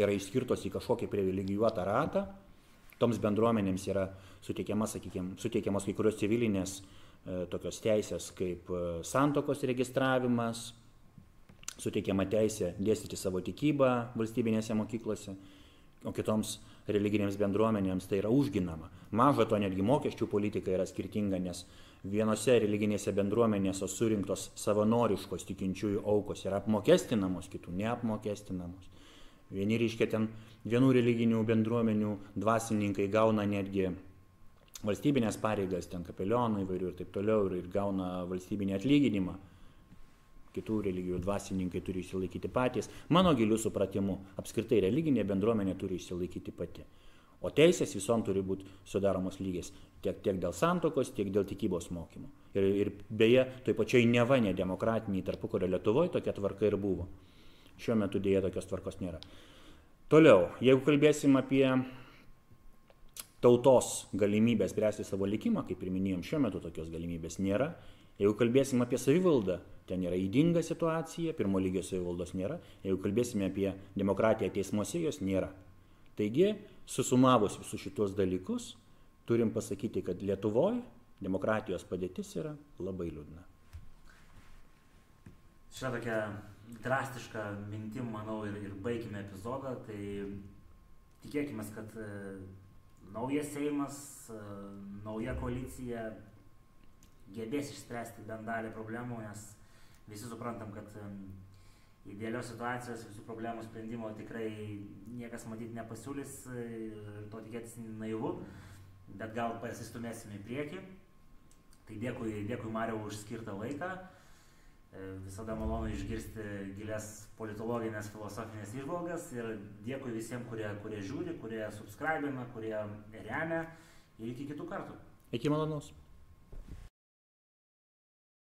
yra išskirtos į kažkokį privilegijuotą ratą, toms bendruomenėms yra suteikiamas, sakykime, suteikiamas kai kurios civilinės e, tokios teisės kaip e, santokos registravimas, suteikiama teisė dėstyti savo tikybą valstybinėse mokyklose, o kitoms religinėms bendruomenėms tai yra užginama. Maža to netgi mokesčių politika yra skirtinga, nes vienose religinėse bendruomenėse surinktos savanoriškos tikinčiųjų aukos yra apmokestinamos, kitų neapmokestinamos. Vieni reiškia ten vienų religinių bendruomenių dvasininkai gauna netgi valstybinės pareigas, ten kapelionų įvairių ir taip toliau, ir, ir gauna valstybinį atlyginimą. Kitų religijų dvasininkai turi išsilaikyti patys. Mano giliu supratimu, apskritai religinė bendruomenė turi išsilaikyti pati. O teisės visom turi būti sudaromos lygės tiek, tiek dėl santokos, tiek dėl tikybos mokymų. Ir, ir beje, toj pačioj neva nedemokratiniai tarpukurio Lietuvoje tokia tvarka ir buvo. Šiuo metu dėja tokios tvarkos nėra. Toliau, jeigu kalbėsim apie tautos galimybę spręsti savo likimą, kaip ir minėjom, šiuo metu tokios galimybės nėra. Jeigu kalbėsim apie savivaldą, ten yra įdinga situacija, pirmo lygio savivaldos nėra. Jeigu kalbėsime apie demokratiją teismuose, jos nėra. Taigi, susumavus visus šitos dalykus, turim pasakyti, kad Lietuvoje demokratijos padėtis yra labai liūdna. Šią tokią drastišką mintim, manau, ir, ir baigime epizodą, tai tikėkime, kad e, naujas Seimas, e, nauja koalicija gebės išspręsti bent dalį problemų, nes visi suprantam, kad idealios situacijos, visų problemų sprendimo tikrai niekas matyti nepasiūlys, to tikėtis naivu, bet gal pasistumėsime į priekį. Tai dėkui, dėkui Mario už skirtą laiką. E, visada malonu išgirsti gilias politologinės, filosofinės išvalgas ir dėkui visiems, kurie, kurie žiūri, kurie subscribina, kurie remia ir iki kitų kartų. Iki malonaus.